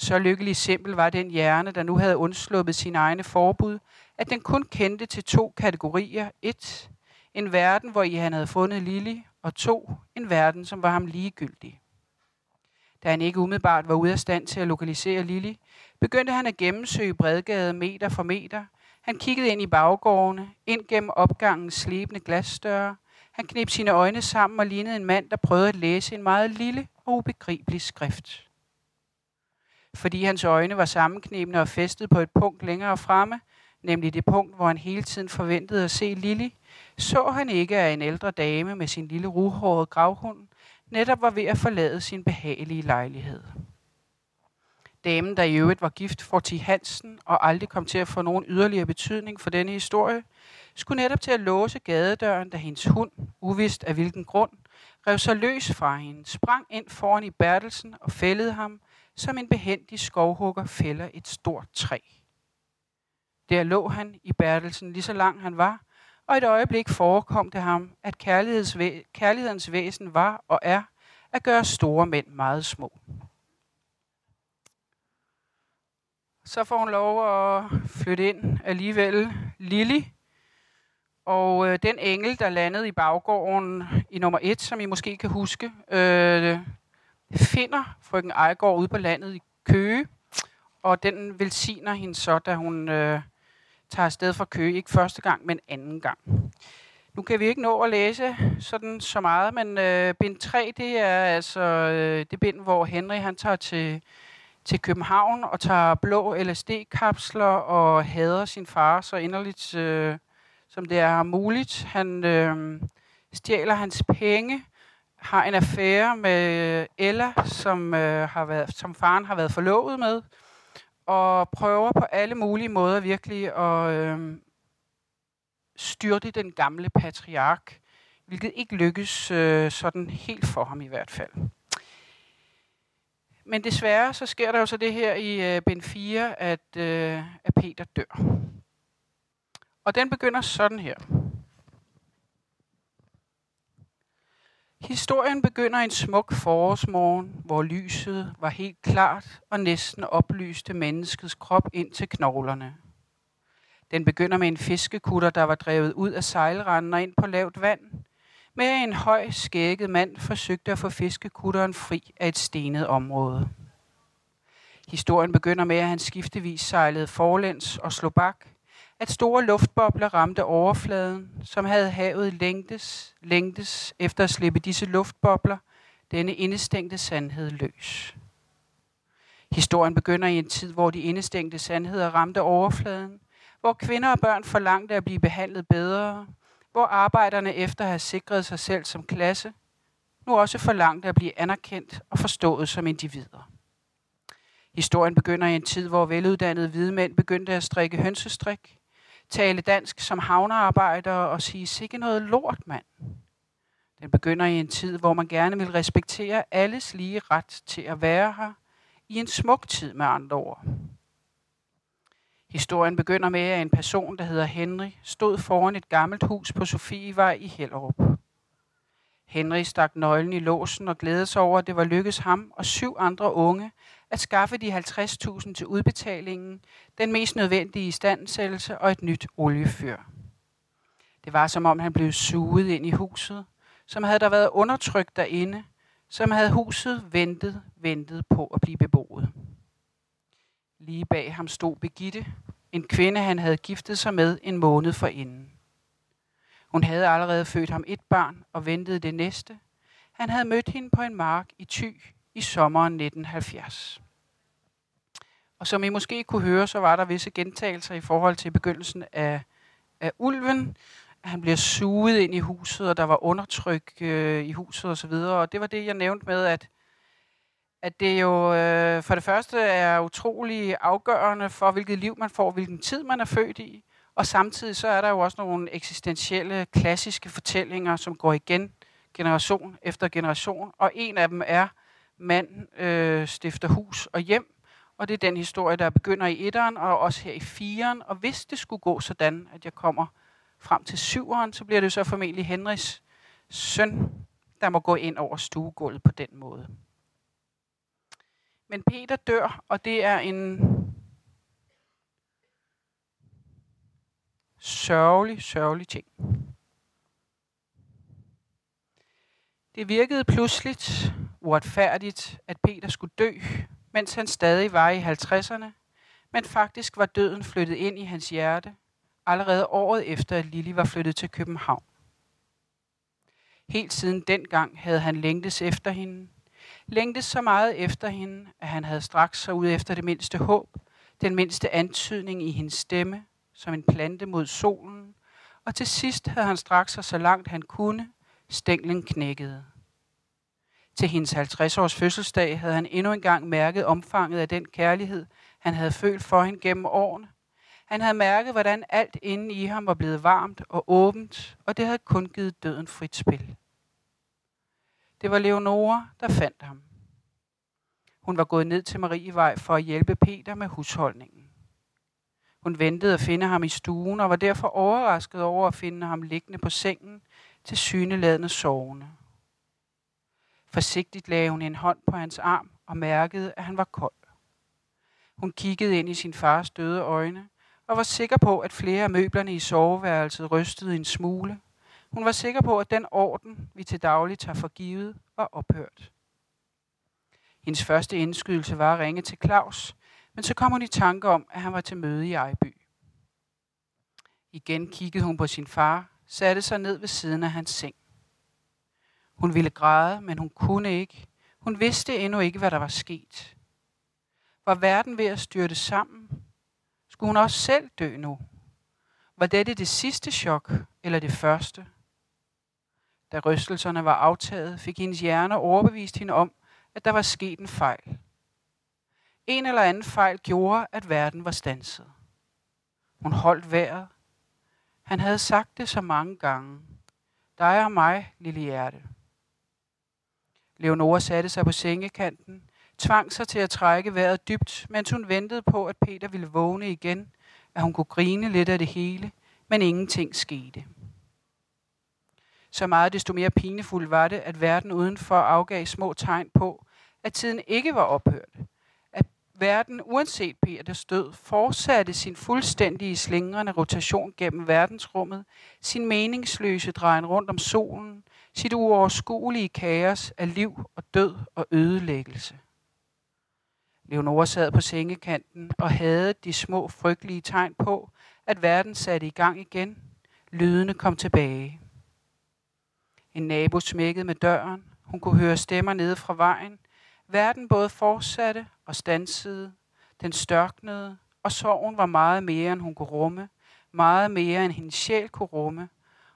Så lykkelig simpel var den hjerne, der nu havde undsluppet sine egne forbud, at den kun kendte til to kategorier. Et, en verden, hvor I han havde fundet Lili, og to, en verden, som var ham ligegyldig. Da han ikke umiddelbart var ude af stand til at lokalisere Lili, begyndte han at gennemsøge Bredgade meter for meter. Han kiggede ind i baggårdene, ind gennem opgangens slebende glasdøre. Han knep sine øjne sammen og lignede en mand, der prøvede at læse en meget lille og ubegribelig skrift. Fordi hans øjne var sammenknebende og festet på et punkt længere fremme, nemlig det punkt, hvor han hele tiden forventede at se Lili, så han ikke, at en ældre dame med sin lille ruhårede gravhund netop var ved at forlade sin behagelige lejlighed. Damen, der i øvrigt var gift for T. Hansen og aldrig kom til at få nogen yderligere betydning for denne historie, skulle netop til at låse gadedøren, da hendes hund, uvist af hvilken grund, rev sig løs fra hende, sprang ind foran i Bertelsen og fældede ham, som en behendig skovhugger fælder et stort træ. Der lå han i Bertelsen lige så lang han var, og et øjeblik forekom det ham, at kærlighedens væsen var og er at gøre store mænd meget små. Så får hun lov at flytte ind alligevel. Lili, og øh, den engel, der landede i baggården i nummer et, som I måske kan huske, øh, finder frøken Ejgaard ude på landet i Køge, og den velsigner hende så, da hun øh, tager afsted fra Køge, ikke første gang, men anden gang. Nu kan vi ikke nå at læse sådan så meget, men øh, bind 3, det er altså øh, det bind, hvor Henry han tager til, til København og tager blå LSD-kapsler og hader sin far så inderligt, øh, som det er muligt. Han øh, stjæler hans penge, har en affære med Ella, som, øh, har været, som faren har været forlovet med, og prøver på alle mulige måder virkelig at øh, styrte den gamle patriark, hvilket ikke lykkes øh, sådan helt for ham i hvert fald. Men desværre så sker der jo så det her i øh, Ben 4, at, øh, at Peter dør. Og den begynder sådan her. Historien begynder en smuk forårsmorgen, hvor lyset var helt klart og næsten oplyste menneskets krop ind til knoglerne. Den begynder med en fiskekutter, der var drevet ud af sejlranden og ind på lavt vand, med en høj, skægget mand forsøgte at få fiskekutteren fri af et stenet område. Historien begynder med, at han skiftevis sejlede forlæns og slog bak, at store luftbobler ramte overfladen, som havde havet længtes, længtes efter at slippe disse luftbobler, denne indestængte sandhed løs. Historien begynder i en tid, hvor de indestængte sandheder ramte overfladen, hvor kvinder og børn forlangte at blive behandlet bedre, hvor arbejderne efter at have sikret sig selv som klasse, nu også forlangte at blive anerkendt og forstået som individer. Historien begynder i en tid, hvor veluddannede hvide mænd begyndte at strikke hønsestrik, tale dansk som havnearbejder og sige, sikke noget lort, mand. Den begynder i en tid, hvor man gerne vil respektere alles lige ret til at være her, i en smuk tid med andre ord. Historien begynder med, at en person, der hedder Henry, stod foran et gammelt hus på Sofievej i Hellerup. Henry stak nøglen i låsen og glædede sig over, at det var lykkedes ham og syv andre unge at skaffe de 50.000 til udbetalingen, den mest nødvendige istandsættelse og et nyt oliefyr. Det var som om han blev suget ind i huset, som havde der været undertrykt derinde, som havde huset ventet, ventet på at blive beboet. Lige bag ham stod Begitte, en kvinde, han havde giftet sig med en måned forinden. Hun havde allerede født ham et barn og ventede det næste. Han havde mødt hende på en mark i Thy i sommeren 1970. Og som I måske kunne høre, så var der visse gentagelser i forhold til begyndelsen af, af ulven. Han bliver suget ind i huset, og der var undertryk øh, i huset osv. Og det var det, jeg nævnte med, at at det jo øh, for det første er utrolig afgørende for, hvilket liv man får, hvilken tid man er født i. Og samtidig så er der jo også nogle eksistentielle, klassiske fortællinger, som går igen generation efter generation. Og en af dem er, mand øh, stifter hus og hjem. Og det er den historie, der begynder i etteren og også her i firen. Og hvis det skulle gå sådan, at jeg kommer frem til syveren, så bliver det jo så formentlig Henrys søn, der må gå ind over stuegulvet på den måde. Men Peter dør, og det er en sørgelig, sørgelig ting. Det virkede pludseligt uretfærdigt, at Peter skulle dø, mens han stadig var i 50'erne, men faktisk var døden flyttet ind i hans hjerte, allerede året efter, at Lili var flyttet til København. Helt siden dengang havde han længtes efter hende, længtes så meget efter hende, at han havde straks sig ud efter det mindste håb, den mindste antydning i hendes stemme, som en plante mod solen, og til sidst havde han straks sig så langt han kunne, stænglen knækkede. Til hendes 50-års fødselsdag havde han endnu engang mærket omfanget af den kærlighed, han havde følt for hende gennem årene. Han havde mærket, hvordan alt inden i ham var blevet varmt og åbent, og det havde kun givet døden frit spil. Det var Leonora, der fandt ham. Hun var gået ned til Marievej for at hjælpe Peter med husholdningen. Hun ventede at finde ham i stuen og var derfor overrasket over at finde ham liggende på sengen til syneladende sovende. Forsigtigt lagde hun en hånd på hans arm og mærkede, at han var kold. Hun kiggede ind i sin fars døde øjne og var sikker på, at flere af møblerne i soveværelset rystede en smule. Hun var sikker på, at den orden, vi til daglig tager for givet, var ophørt. Hendes første indskydelse var at ringe til Claus, men så kom hun i tanke om, at han var til møde i Ejby. Igen kiggede hun på sin far, satte sig ned ved siden af hans seng. Hun ville græde, men hun kunne ikke. Hun vidste endnu ikke, hvad der var sket. Var verden ved at styrte sammen? Skulle hun også selv dø nu? Var dette det sidste chok, eller det første? Da rystelserne var aftaget, fik hendes hjerne overbevist hende om, at der var sket en fejl. En eller anden fejl gjorde, at verden var stanset. Hun holdt vejret. Han havde sagt det så mange gange. Dig og mig, lille hjerte. Leonora satte sig på sengekanten, tvang sig til at trække vejret dybt, mens hun ventede på, at Peter ville vågne igen, at hun kunne grine lidt af det hele, men ingenting skete. Så meget desto mere pinefuldt var det, at verden udenfor afgav små tegn på, at tiden ikke var ophørt. At verden, uanset Peters død, fortsatte sin fuldstændige slingrende rotation gennem verdensrummet, sin meningsløse drejen rundt om solen, sit uoverskuelige kaos af liv og død og ødelæggelse. Leonora sad på sengekanten og havde de små frygtelige tegn på, at verden satte i gang igen. Lydene kom tilbage. En nabo smækkede med døren. Hun kunne høre stemmer nede fra vejen. Verden både fortsatte og stansede. Den størknede, og sorgen var meget mere, end hun kunne rumme. Meget mere, end hendes sjæl kunne rumme.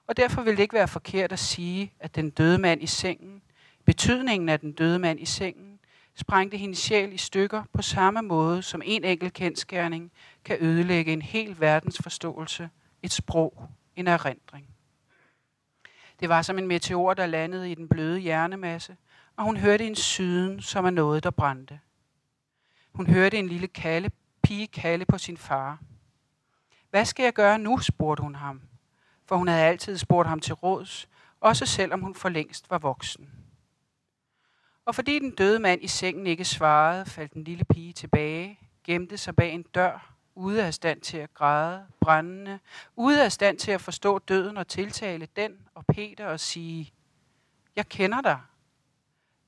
Og derfor vil det ikke være forkert at sige, at den døde mand i sengen, betydningen af den døde mand i sengen, sprængte hendes sjæl i stykker på samme måde, som en enkelt kendskærning kan ødelægge en hel verdens forståelse, et sprog, en erindring. Det var som en meteor, der landede i den bløde hjernemasse, og hun hørte en syden, som er noget, der brændte. Hun hørte en lille kalde, pige kalde på sin far. Hvad skal jeg gøre nu, spurgte hun ham, for hun havde altid spurgt ham til råds, også selvom hun for længst var voksen. Og fordi den døde mand i sengen ikke svarede, faldt den lille pige tilbage, gemte sig bag en dør, ude af stand til at græde, brændende, ude af stand til at forstå døden og tiltale den og Peter og sige, jeg kender dig.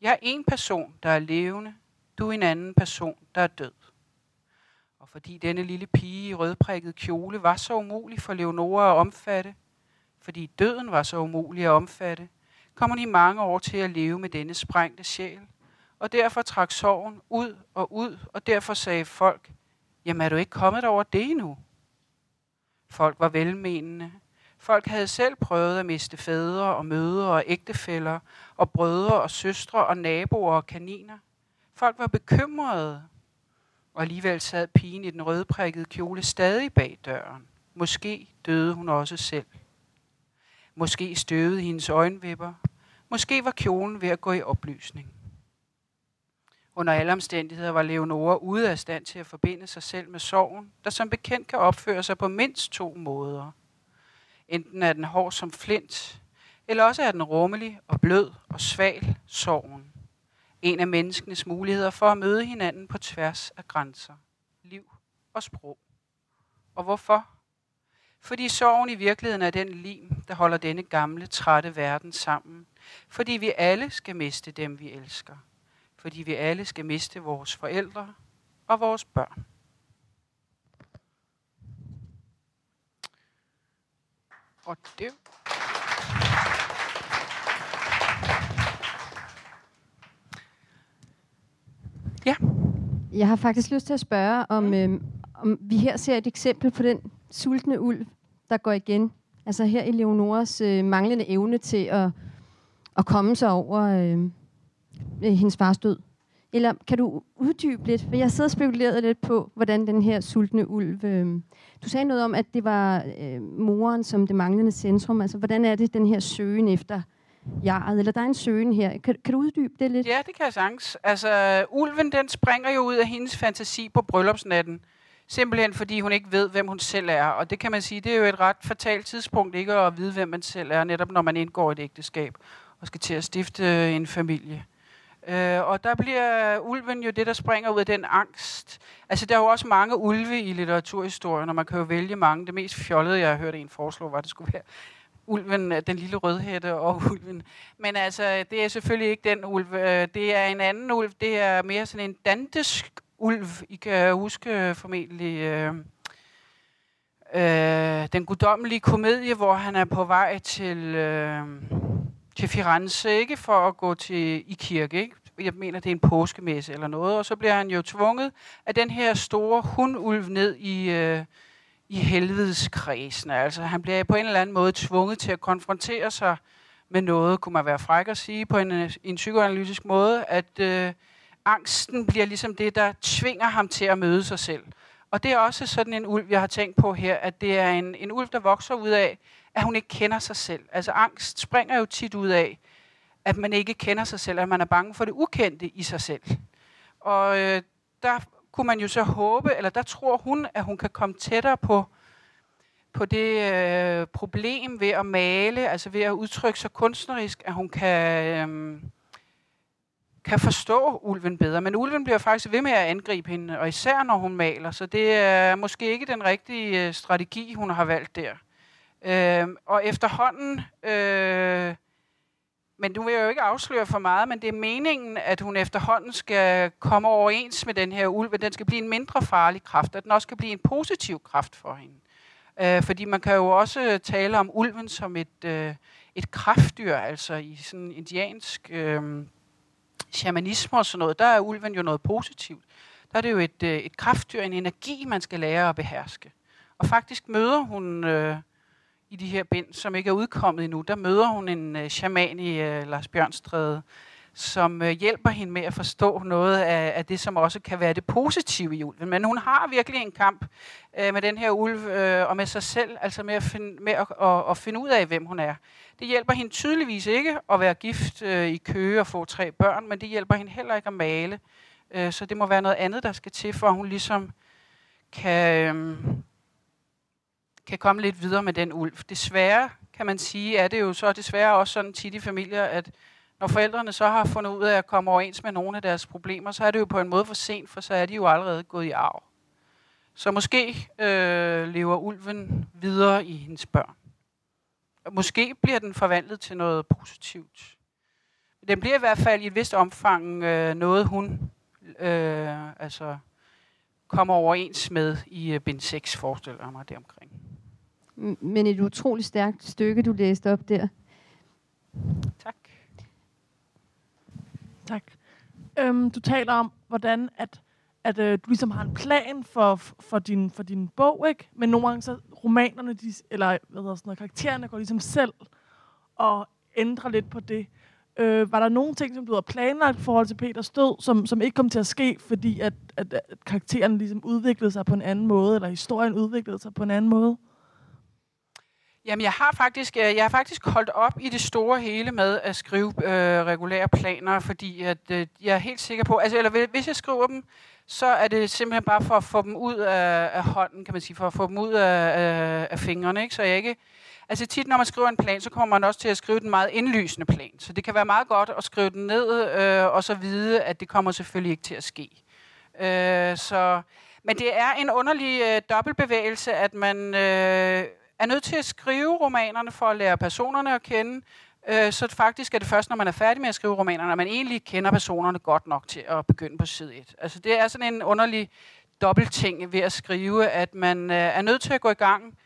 Jeg er en person, der er levende, du er en anden person, der er død. Og fordi denne lille pige i rødprikket kjole var så umulig for Leonora at omfatte, fordi døden var så umulig at omfatte, kom hun i mange år til at leve med denne sprængte sjæl, og derfor trak sorgen ud og ud, og derfor sagde folk, jamen er du ikke kommet over det endnu? Folk var velmenende. Folk havde selv prøvet at miste fædre og mødre og ægtefæller og brødre og søstre og naboer og kaniner. Folk var bekymrede, og alligevel sad pigen i den rødprikkede kjole stadig bag døren. Måske døde hun også selv. Måske støvede hendes øjenvipper. Måske var kjolen ved at gå i oplysning. Under alle omstændigheder var Leonora ude af stand til at forbinde sig selv med sorgen, der som bekendt kan opføre sig på mindst to måder. Enten er den hård som flint, eller også er den rummelig og blød og sval sorgen. En af menneskenes muligheder for at møde hinanden på tværs af grænser, liv og sprog. Og hvorfor? Fordi sorgen i virkeligheden er den lim, der holder denne gamle, trætte verden sammen. Fordi vi alle skal miste dem, vi elsker. Fordi vi alle skal miste vores forældre og vores børn. Og det Ja. Jeg har faktisk lyst til at spørge, om, øh, om vi her ser et eksempel på den sultne ulv, der går igen. Altså her i Leonoras øh, manglende evne til at, at komme sig over øh, hendes fars død. Eller kan du uddybe lidt? For jeg sidder og spekuleret lidt på, hvordan den her sultne ulv... Øh, du sagde noget om, at det var øh, moren som det manglende centrum. Altså, hvordan er det, den her søgen efter jaret? Eller der er en søgen her. Kan, kan du uddybe det lidt? Ja, det kan jeg sagtens. Altså, ulven, den springer jo ud af hendes fantasi på bryllupsnatten. Simpelthen fordi hun ikke ved, hvem hun selv er. Og det kan man sige, det er jo et ret fatalt tidspunkt ikke at vide, hvem man selv er, netop når man indgår et ægteskab og skal til at stifte øh, en familie. Øh, og der bliver ulven jo det, der springer ud af den angst. Altså, der er jo også mange ulve i litteraturhistorien, og man kan jo vælge mange. Det mest fjollede, jeg har hørt en foreslå, var, at det skulle være ulven, øh, den lille rødhætte og *laughs* ulven. Men altså, det er selvfølgelig ikke den ulv. Øh, det er en anden ulv. Det er mere sådan en dantesk ulv. I kan huske øh, formentlig øh, øh, den guddommelige komedie, hvor han er på vej til, øh, til Firenze, ikke for at gå til i kirke, ikke? Jeg mener, det er en påskemesse eller noget. Og så bliver han jo tvunget af den her store hundulv ned i... Øh, i helvedeskredsen. Altså han bliver på en eller anden måde tvunget til at konfrontere sig med noget, kunne man være fræk at sige, på en, øh, en psykoanalytisk måde, at øh, angsten bliver ligesom det, der tvinger ham til at møde sig selv. Og det er også sådan en ulv, jeg har tænkt på her, at det er en, en ulv, der vokser ud af, at hun ikke kender sig selv. Altså angst springer jo tit ud af, at man ikke kender sig selv, at man er bange for det ukendte i sig selv. Og øh, der kunne man jo så håbe, eller der tror hun, at hun kan komme tættere på, på det øh, problem ved at male, altså ved at udtrykke sig kunstnerisk, at hun kan, øh, kan forstå ulven bedre. Men ulven bliver faktisk ved med at angribe hende, og især når hun maler, så det er måske ikke den rigtige øh, strategi, hun har valgt der. Øh, og efterhånden... Øh, men nu vil jeg jo ikke afsløre for meget, men det er meningen, at hun efterhånden skal komme overens med den her ulv, at den skal blive en mindre farlig kraft, at den også skal blive en positiv kraft for hende. Øh, fordi man kan jo også tale om ulven som et, øh, et kraftdyr, altså i sådan indiansk øh, shamanisme og sådan noget, der er ulven jo noget positivt. Der er det jo et, øh, et kraftdyr, en energi, man skal lære at beherske. Og faktisk møder hun... Øh, i de her bind, som ikke er udkommet endnu, der møder hun en øh, shaman i øh, Lars Bjørnstræde, som øh, hjælper hende med at forstå noget af, af det, som også kan være det positive i ulven. Men hun har virkelig en kamp øh, med den her ulv øh, og med sig selv, altså med, at finde, med at, at, at finde ud af, hvem hun er. Det hjælper hende tydeligvis ikke at være gift øh, i Køge og få tre børn, men det hjælper hende heller ikke at male. Øh, så det må være noget andet, der skal til, for at hun ligesom kan... øh, kan komme lidt videre med den ulv. Desværre, kan man sige, er det jo så desværre også sådan tit i familier, at når forældrene så har fundet ud af at komme overens med nogle af deres problemer, så er det jo på en måde for sent, for så er de jo allerede gået i arv. Så måske øh, lever ulven videre i hendes børn. Måske bliver den forvandlet til noget positivt. Den bliver i hvert fald i et vist omfang øh, noget, hun øh, altså kommer overens med i øh, bind 6, forestiller mig det omkring men et utroligt stærkt stykke, du læste op der. Tak. Tak. Øhm, du taler om, hvordan at, at øh, du ligesom har en plan for, for, din, for din bog, ikke? Men nogle gange så romanerne, de, eller hvad hedder sådan noget, karaktererne går ligesom selv og ændrer lidt på det. Øh, var der nogle ting, som du havde planlagt i forhold til Peters død, som, som ikke kom til at ske, fordi at, at, at karakteren ligesom udviklede sig på en anden måde, eller historien udviklede sig på en anden måde? Jamen, jeg har faktisk, øh, jeg har faktisk holdt op i det store hele med at skrive øh, regulære planer, fordi at, øh, jeg er helt sikker på, altså, eller hvis jeg skriver dem, så er det simpelthen bare for at få dem ud af, af hånden, kan man sige, for at få dem ud af, af, af fingrene, ikke? Så jeg ikke, altså tit når man skriver en plan, så kommer man også til at skrive den meget indlysende plan, så det kan være meget godt at skrive den ned, øh, og så vide, at det kommer selvfølgelig ikke til at ske. Øh, så, men det er en underlig øh, dobbeltbevægelse, at man øh, er nødt til at skrive romanerne for at lære personerne at kende, øh, så faktisk er det først, når man er færdig med at skrive romanerne, at man egentlig kender personerne godt nok til at begynde på side 1. Altså det er sådan en underlig dobbeltting ved at skrive, at man øh, er nødt til at gå i gang,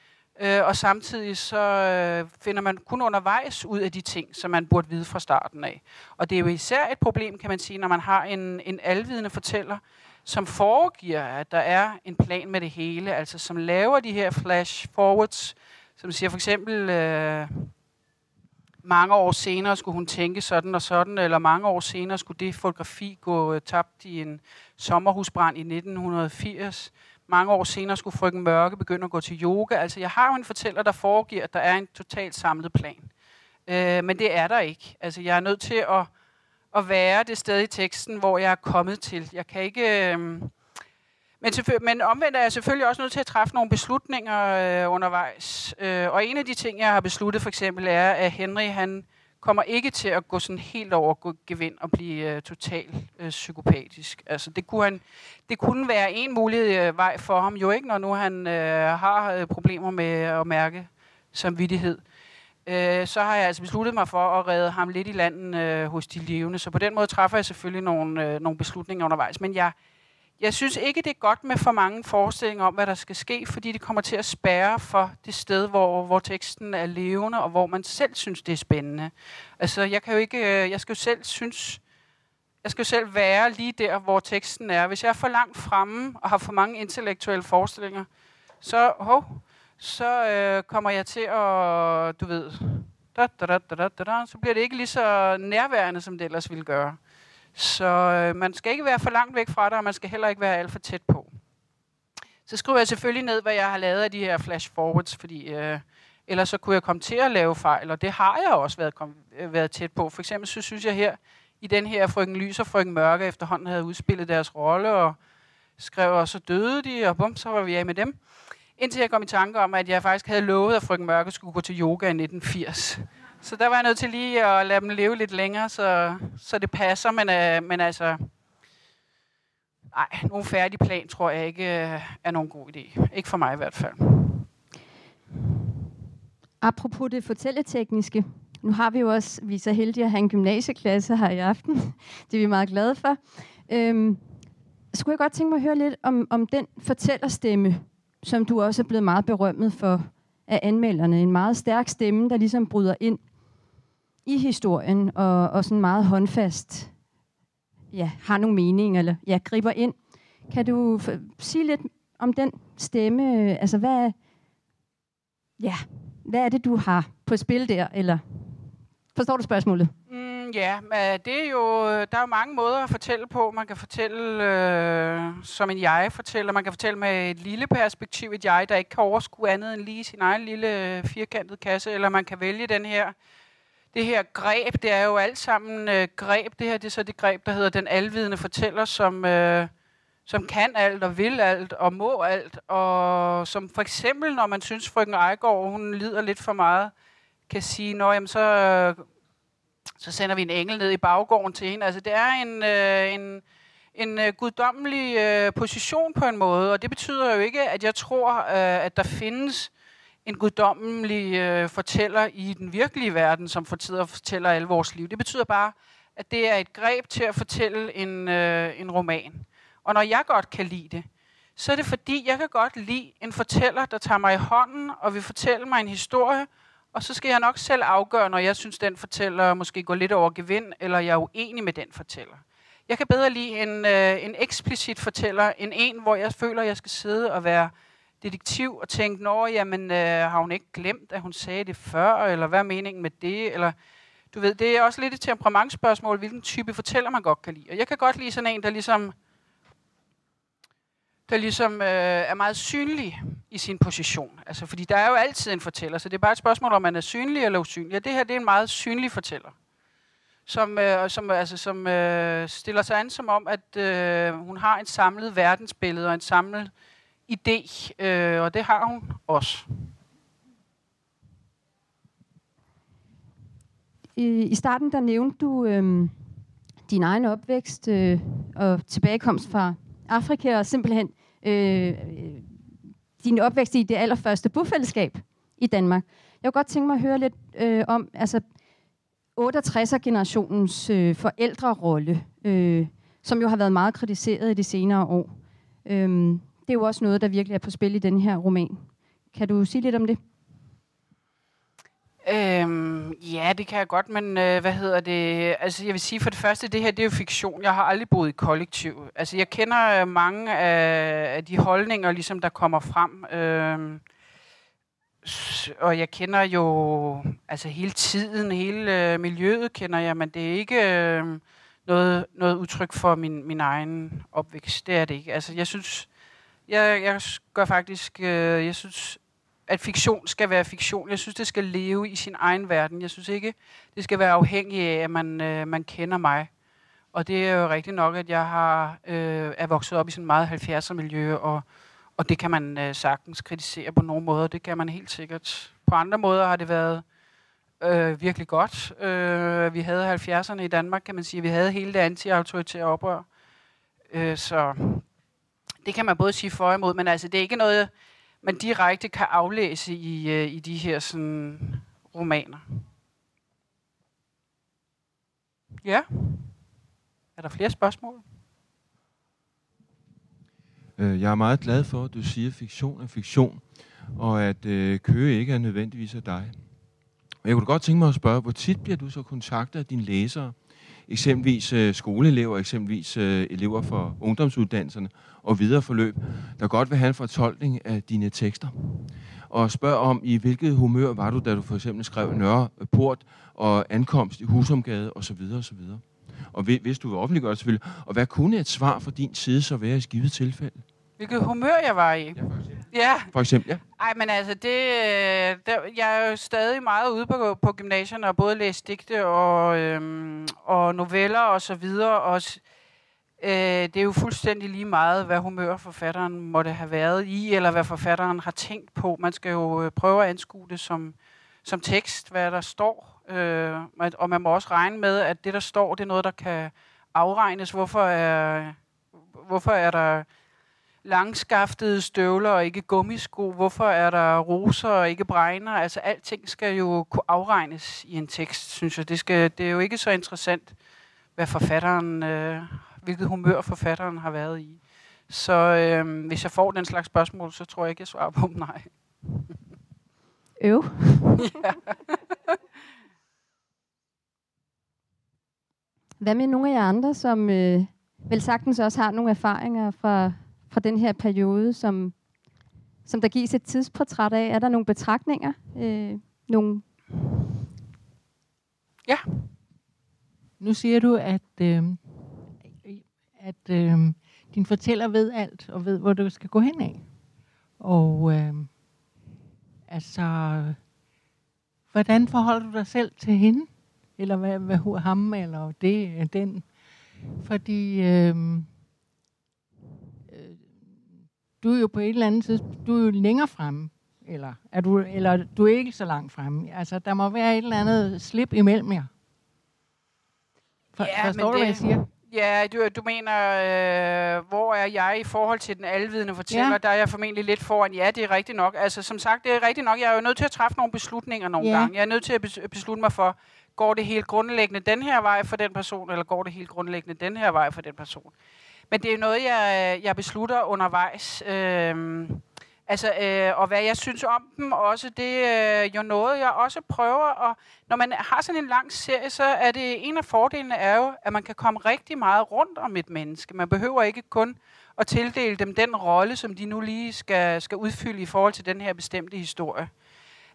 øh, og samtidig så øh, finder man kun undervejs ud af de ting, som man burde vide fra starten af. Og det er jo især et problem, kan man sige, når man har en, en alvidende fortæller, som foregiver, at der er en plan med det hele, altså som laver de her flash forwards, som siger for eksempel, øh, mange år senere skulle hun tænke sådan og sådan, eller mange år senere skulle det fotografi gå øh, tabt i en sommerhusbrand i 1980. Mange år senere skulle frøken Mørke begynde at gå til yoga. Altså, jeg har jo en fortæller, der foregiver, at der er en totalt samlet plan. Øh, men det er der ikke. Altså, jeg er nødt til at at være det sted i teksten, hvor jeg er kommet til. Jeg kan ikke... Øh, men, men omvendt er jeg selvfølgelig også nødt til at træffe nogle beslutninger øh, undervejs. Øh, og en af de ting, jeg har besluttet for eksempel, er, at Henry han kommer ikke til at gå sådan helt over gevind og blive øh, totalt øh, psykopatisk. Altså, det, kunne han, det kunne være en mulig øh, vej for ham, jo ikke, når nu han øh, har øh, problemer med at mærke samvittighed øh, så har jeg altså besluttet mig for at redde ham lidt i landen øh, hos de levende. Så på den måde træffer jeg selvfølgelig nogle, øh, nogle beslutninger undervejs. Men jeg, jeg synes ikke, det er godt med for mange forestillinger om, hvad der skal ske, fordi det kommer til at spærre for det sted, hvor, hvor teksten er levende, og hvor man selv synes, det er spændende. Altså, jeg kan jo ikke, øh, jeg skal jo selv synes, jeg skal jo selv være lige der, hvor teksten er. Hvis jeg er for langt fremme og har for mange intellektuelle forestillinger, så, hov, så øh, kommer jeg til at, du ved, da, da, da, da, da, da, så bliver det ikke lige så nærværende, som det ellers ville gøre. Så øh, man skal ikke være for langt væk fra det, og man skal heller ikke være alt for tæt på. Så skriver jeg selvfølgelig ned, hvad jeg har lavet af de her flash forwards, fordi øh, ellers så kunne jeg komme til at lave fejl, og det har jeg også været, kom, øh, været tæt på. For eksempel så synes jeg her, i den her Frøken Lys og Frøken Mørke efterhånden havde udspillet deres rolle, og skrev, og så døde de, og bum, så var vi af med dem. Indtil jeg kom i tanke om, at jeg faktisk havde lovet, at frøken Mørke skulle gå til yoga i 1980. Så der var jeg nødt til lige at lade dem leve lidt længere, så, så det passer. Men, øh, men altså, nej, nogen færdig plan tror jeg ikke øh, er nogen god idé. Ikke for mig i hvert fald. Apropos det fortælletekniske, nu har vi jo også, vi er så heldige at have en gymnasieklasse her i aften. *laughs* Det er vi meget glade for. Øhm, skulle jeg godt tænke mig at høre lidt om, om den fortællerstemme, som du også er blevet meget berømmet for af anmelderne. En meget stærk stemme, der ligesom bryder ind i historien og, og sådan meget håndfast ja, har nogle mening, eller ja, griber ind. Kan du sige lidt om den stemme? Altså, hvad, ja, hvad er det, du har på spil der? Eller forstår du spørgsmålet? Mm, ja, men det er jo, der er jo mange måder at fortælle på. Man kan fortælle øh, som en jeg fortæller. Man kan fortælle med et lille perspektiv, et jeg, der ikke kan overskue andet end lige sin egen lille øh, firkantede kasse. Eller man kan vælge den her, det her greb. Det er jo alt sammen øh, greb. Det her det er så det greb, der hedder den alvidende fortæller, som... Øh, som kan alt og vil alt og må alt, og som for eksempel, når man synes, frøken Ejgaard, hun lider lidt for meget, kan sige, nå, jamen, så så sender vi en engel ned i baggården til hende. Altså, det er en, øh, en, en øh, guddommelig øh, position på en måde, og det betyder jo ikke, at jeg tror, øh, at der findes en guddommelig øh, fortæller i den virkelige verden, som fortæller, fortæller alle vores liv. Det betyder bare, at det er et greb til at fortælle en, øh, en roman. Og når jeg godt kan lide det, så er det fordi, jeg kan godt lide en fortæller, der tager mig i hånden og vil fortælle mig en historie, og så skal jeg nok selv afgøre, når jeg synes, den fortæller måske går lidt over gevind, eller jeg er uenig med den fortæller. Jeg kan bedre lide en, øh, en eksplicit fortæller, end en, hvor jeg føler, jeg skal sidde og være detektiv og tænke, nå, jamen, øh, har hun ikke glemt, at hun sagde det før, eller hvad er meningen med det, eller du ved, det er også lidt et temperamentsspørgsmål, hvilken type fortæller man godt kan lide. Og jeg kan godt lide sådan en, der ligesom, der ligesom øh, er meget synlig i sin position. Altså, fordi der er jo altid en fortæller, så det er bare et spørgsmål, om man er synlig eller usynlig. Og det her, det er en meget synlig fortæller som, øh, som, altså, som øh, stiller sig an som om, at øh, hun har en samlet verdensbillede og en samlet idé, øh, og det har hun også. I, i starten der nævnte du øh, din egen opvækst øh, og tilbagekomst fra Afrika, og simpelthen Øh, øh, din opvækst i det allerførste bofællesskab i Danmark. Jeg kunne godt tænke mig at høre lidt øh, om, altså 68'er-generationens øh, forældrerolle, øh, som jo har været meget kritiseret i de senere år. Øh, det er jo også noget, der virkelig er på spil i den her roman. Kan du sige lidt om det? Øhm, ja, det kan jeg godt, men øh, hvad hedder det? Altså, jeg vil sige for det første, det her det er jo fiktion. Jeg har aldrig boet i kollektiv. Altså, jeg kender øh, mange af, af de holdninger, ligesom der kommer frem. Øh, og jeg kender jo altså hele tiden, hele øh, miljøet kender jeg, men det er ikke øh, noget, noget udtryk for min, min egen opvækst. Det er det ikke. Altså, jeg synes, jeg, jeg gør faktisk, øh, jeg synes, at fiktion skal være fiktion. Jeg synes, det skal leve i sin egen verden. Jeg synes ikke, det skal være afhængig af, at man, øh, man kender mig. Og det er jo rigtigt nok, at jeg har øh, er vokset op i sådan meget 70'er miljø, og og det kan man øh, sagtens kritisere på nogle måder. Det kan man helt sikkert. På andre måder har det været øh, virkelig godt. Øh, vi havde 70'erne i Danmark, kan man sige. Vi havde hele det anti-autoritære oprør. Øh, så det kan man både sige for og imod, men altså, det er ikke noget, man direkte kan aflæse i, øh, i de her sådan, romaner. Ja? Er der flere spørgsmål? Øh, jeg er meget glad for, at du siger, at fiktion er fiktion, og at øh, Køge ikke er nødvendigvis af dig. Men jeg kunne godt tænke mig at spørge, hvor tit bliver du så kontaktet af dine læsere, eksempelvis øh, skoleelever, eksempelvis øh, elever for ungdomsuddannelserne og videre forløb, der godt vil have en fortolkning af dine tekster. Og spørg om, i hvilket humør var du, da du for eksempel skrev Nørre Port og ankomst i Husumgade osv. osv. Og hvis du vil offentliggøre det selvfølgelig. Og hvad kunne et svar fra din side så være i skivet tilfælde? Hvilket humør jeg var i. Ja, for eksempel. Ja. For eksempel, ja. Ej, men altså, det, øh, der, jeg er jo stadig meget ude på, på gymnasierne og både læst digte og, øhm, og noveller og så videre. Og, øh, det er jo fuldstændig lige meget, hvad humør forfatteren måtte have været i, eller hvad forfatteren har tænkt på. Man skal jo øh, prøve at anskue det som, som tekst, hvad der står. Øh, og man må også regne med, at det, der står, det er noget, der kan afregnes. Hvorfor er, hvorfor er der langskaftede støvler og ikke gummisko? Hvorfor er der roser og ikke bregner? Altså alting skal jo kunne afregnes i en tekst, synes jeg. Det, skal, det er jo ikke så interessant, hvad forfatteren, øh, hvilket humør forfatteren har været i. Så øh, hvis jeg får den slags spørgsmål, så tror jeg ikke, jeg svarer på dem nej. Øv. ja. *laughs* Hvad med nogle af jer andre, som øh, vel sagtens også har nogle erfaringer fra, fra den her periode, som, som der gives et tidsportræt af? Er der nogle betragtninger? Øh, nogle Ja. Nu siger du, at, øh, at øh, din fortæller ved alt, og ved, hvor du skal gå hen af. Og øh, altså, hvordan forholder du dig selv til hende? Eller hvad, hvad ham, eller det, den? Fordi øh, du er jo på et eller andet tidspunkt, du er jo længere fremme, eller er du, eller du er ikke så langt fremme. Altså, der må være et eller andet slip imellem jer. For, ja, forstår du, det, hvad jeg siger? Ja, du, du mener, øh, hvor er jeg i forhold til den alvidende fortæller? Ja. Der er jeg formentlig lidt foran. Ja, det er rigtigt nok. Altså, som sagt, det er rigtigt nok. Jeg er jo nødt til at træffe nogle beslutninger nogle ja. gange. Jeg er nødt til at beslutte mig for, går det helt grundlæggende den her vej for den person, eller går det helt grundlæggende den her vej for den person? Men det er noget, jeg, jeg beslutter undervejs. Øh, Altså, øh, og hvad jeg synes om dem også, det er jo noget, jeg også prøver. Og når man har sådan en lang serie, så er det en af fordelene er jo, at man kan komme rigtig meget rundt om et menneske. Man behøver ikke kun at tildele dem den rolle, som de nu lige skal, skal udfylde i forhold til den her bestemte historie.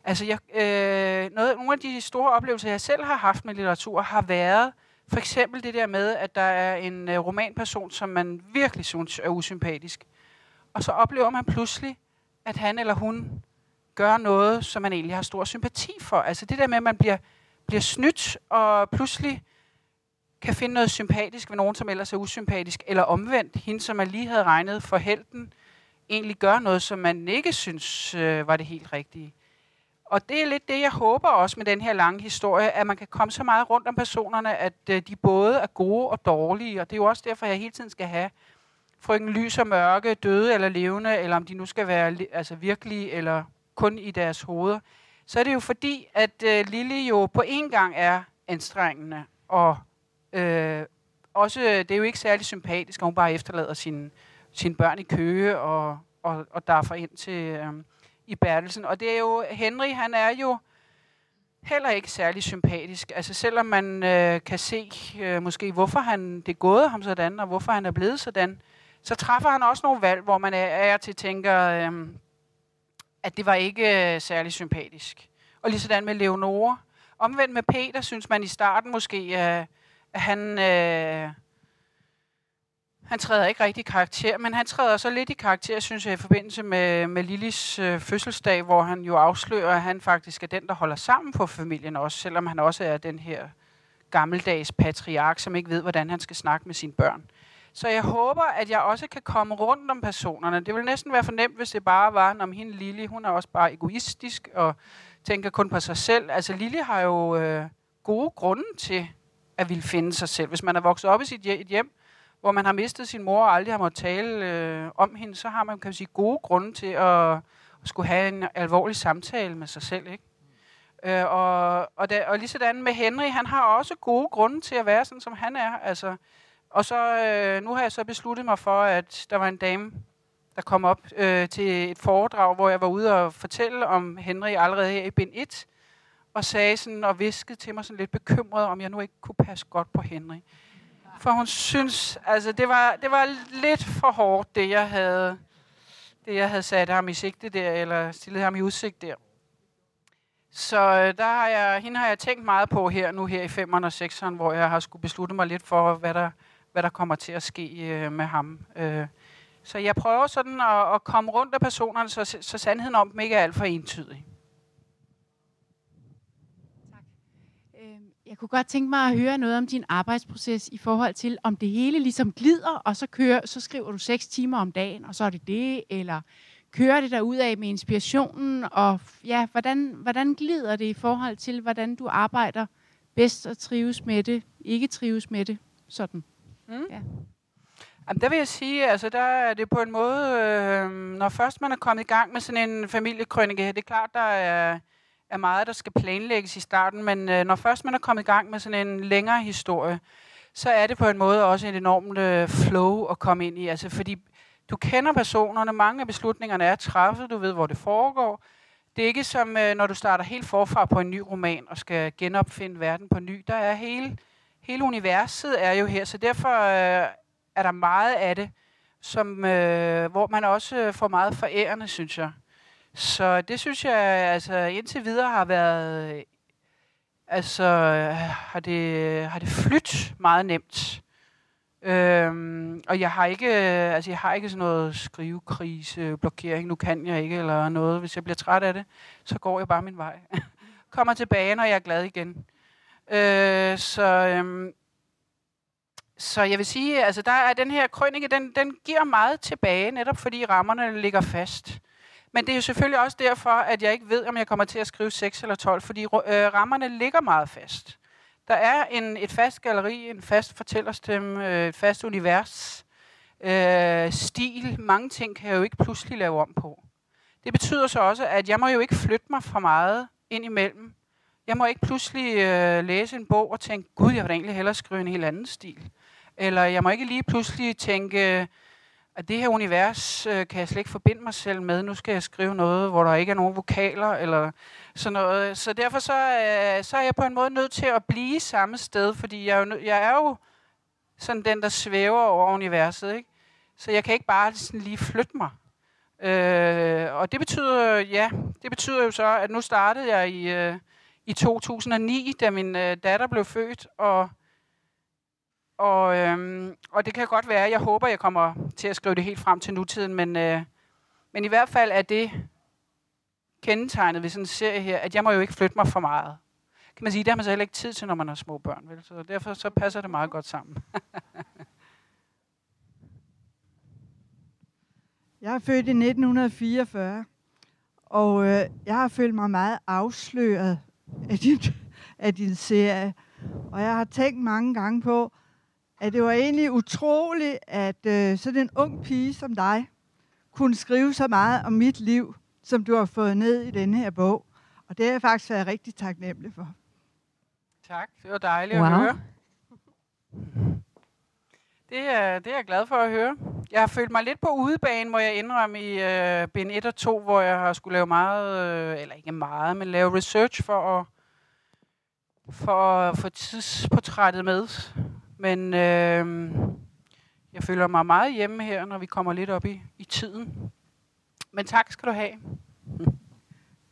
Altså, jeg, øh, noget, nogle af de store oplevelser, jeg selv har haft med litteratur, har været for eksempel det der med, at der er en øh, romanperson, som man virkelig synes er usympatisk. Og så oplever man pludselig, at han eller hun gør noget, som man egentlig har stor sympati for. Altså det der med, at man bliver, bliver snydt, og pludselig kan finde noget sympatisk ved nogen, som ellers er usympatisk, eller omvendt, hende, som man lige havde regnet for helten, egentlig gør noget, som man ikke synes øh, var det helt rigtige. Og det er lidt det, jeg håber også med den her lange historie, at man kan komme så meget rundt om personerne, at øh, de både er gode og dårlige. Og det er jo også derfor, jeg hele tiden skal have frygten lys og mørke, døde eller levende, eller om de nu skal være altså virkelige eller kun i deres hoveder. Så er det jo fordi, at øh, Lille jo på en gang er anstrengende, og øh, også, øh, det er jo ikke særlig sympatisk, at hun bare efterlader sine, sine børn i køge og, og, og derfor ind til... Øh, i Bertelsen. Og det er jo, Henry, han er jo heller ikke særlig sympatisk. Altså selvom man øh, kan se øh, måske, hvorfor han, det er gået ham sådan, og hvorfor han er blevet sådan, så træffer han også nogle valg, hvor man er, er til tænker, øh, at det var ikke øh, særlig sympatisk. Og lige sådan med Leonore. Omvendt med Peter, synes man i starten måske, øh, at han... Øh, han træder ikke rigtig i karakter, men han træder så lidt i karakter, synes jeg, i forbindelse med, med Lillis øh, fødselsdag, hvor han jo afslører, at han faktisk er den, der holder sammen på familien også, selvom han også er den her gammeldags patriark, som ikke ved, hvordan han skal snakke med sine børn. Så jeg håber, at jeg også kan komme rundt om personerne. Det vil næsten være fornemt, hvis det bare var, om hende Lili, hun er også bare egoistisk og tænker kun på sig selv. Altså Lili har jo øh, gode grunde til at ville finde sig selv. Hvis man er vokset op i sit hjem, hvor man har mistet sin mor og aldrig har måttet tale øh, om hende, så har man kan man sige, gode grunde til at, at skulle have en alvorlig samtale med sig selv. Ikke? Øh, og, og, da, og lige sådan med Henry, han har også gode grunde til at være sådan, som han er. Altså, og så øh, nu har jeg så besluttet mig for, at der var en dame, der kom op øh, til et foredrag, hvor jeg var ude og fortælle om Henry allerede her i bind 1, og sagde sådan og viskede til mig sådan lidt bekymret, om jeg nu ikke kunne passe godt på Henry. For hun synes, altså det var, det var lidt for hårdt, det jeg havde, det jeg havde sat ham i sigte der, eller stillet ham i udsigt der. Så øh, der har jeg, hende har jeg tænkt meget på her nu her i 5'eren og 6'eren, hvor jeg har skulle beslutte mig lidt for, hvad der, hvad der kommer til at ske øh, med ham. Øh, så jeg prøver sådan at, at komme rundt af personerne, så, så sandheden om dem ikke er alt for entydig. Jeg kunne godt tænke mig at høre noget om din arbejdsproces i forhold til, om det hele ligesom glider, og så, kører, så skriver du seks timer om dagen, og så er det det, eller kører det der ud af med inspirationen, og ja, hvordan, hvordan glider det i forhold til, hvordan du arbejder bedst og trives med det, ikke trives med det, sådan? Mm. Ja. Jamen, der vil jeg sige, altså der er det på en måde, øh, når først man er kommet i gang med sådan en familiekrønike, det er klart, der er er meget, der skal planlægges i starten, men øh, når først man er kommet i gang med sådan en længere historie, så er det på en måde også et enormt øh, flow at komme ind i. Altså, fordi du kender personerne, mange af beslutningerne er træffet, du ved, hvor det foregår. Det er ikke som, øh, når du starter helt forfra på en ny roman og skal genopfinde verden på ny. Der er hele, hele universet er jo her, så derfor øh, er der meget af det, som, øh, hvor man også øh, får meget forærende, synes jeg. Så det synes jeg, altså indtil videre har været, altså har det, har det flyttet meget nemt. Øhm, og jeg har ikke, altså jeg har ikke sådan noget skrivekrise, blokering, nu kan jeg ikke, eller noget. Hvis jeg bliver træt af det, så går jeg bare min vej. *laughs* Kommer tilbage, når jeg er glad igen. Øh, så, øhm, så jeg vil sige, altså der er den her krønike, den, den giver meget tilbage, netop fordi rammerne ligger fast. Men det er jo selvfølgelig også derfor, at jeg ikke ved, om jeg kommer til at skrive 6 eller 12, fordi øh, rammerne ligger meget fast. Der er en, et fast galeri, en fast fortællerstemme, øh, et fast univers, øh, stil. Mange ting kan jeg jo ikke pludselig lave om på. Det betyder så også, at jeg må jo ikke flytte mig for meget ind imellem. Jeg må ikke pludselig øh, læse en bog og tænke, gud, jeg vil egentlig hellere skrive en helt anden stil. Eller jeg må ikke lige pludselig tænke, at det her univers øh, kan jeg slet ikke forbinde mig selv med. Nu skal jeg skrive noget, hvor der ikke er nogen vokaler eller sådan noget. Så derfor så, øh, så er jeg på en måde nødt til at blive samme sted, fordi jeg er jo, jeg er jo sådan den, der svæver over universet. Ikke? Så jeg kan ikke bare sådan lige flytte mig. Øh, og det betyder, ja, det betyder jo så, at nu startede jeg i, øh, i 2009, da min øh, datter blev født, og, og, øhm, og det kan godt være, jeg håber, jeg kommer til at skrive det helt frem til nutiden, men, øh, men i hvert fald er det kendetegnet ved sådan en serie her, at jeg må jo ikke flytte mig for meget. Kan man sige, det har man så heller ikke tid til, når man har små børn, vel? Så derfor så passer det meget godt sammen. *laughs* Jeg er født i 1944, og øh, jeg har følt mig meget afsløret af din, *laughs* af din serie. Og jeg har tænkt mange gange på, at det var egentlig utroligt, at øh, sådan en ung pige som dig kunne skrive så meget om mit liv, som du har fået ned i denne her bog. Og det har jeg faktisk været rigtig taknemmelig for. Tak, det var dejligt Wow. at høre. Det er, det er jeg glad for at høre. Jeg har følt mig lidt på udebane, må jeg indrømme, i øh, bind 1 og 2, hvor jeg har skulle lave meget, øh, eller ikke meget, men lave research for at, for at få tidsportrættet med. Men øh, jeg føler mig meget hjemme her, når vi kommer lidt op i, i tiden. Men tak skal du have.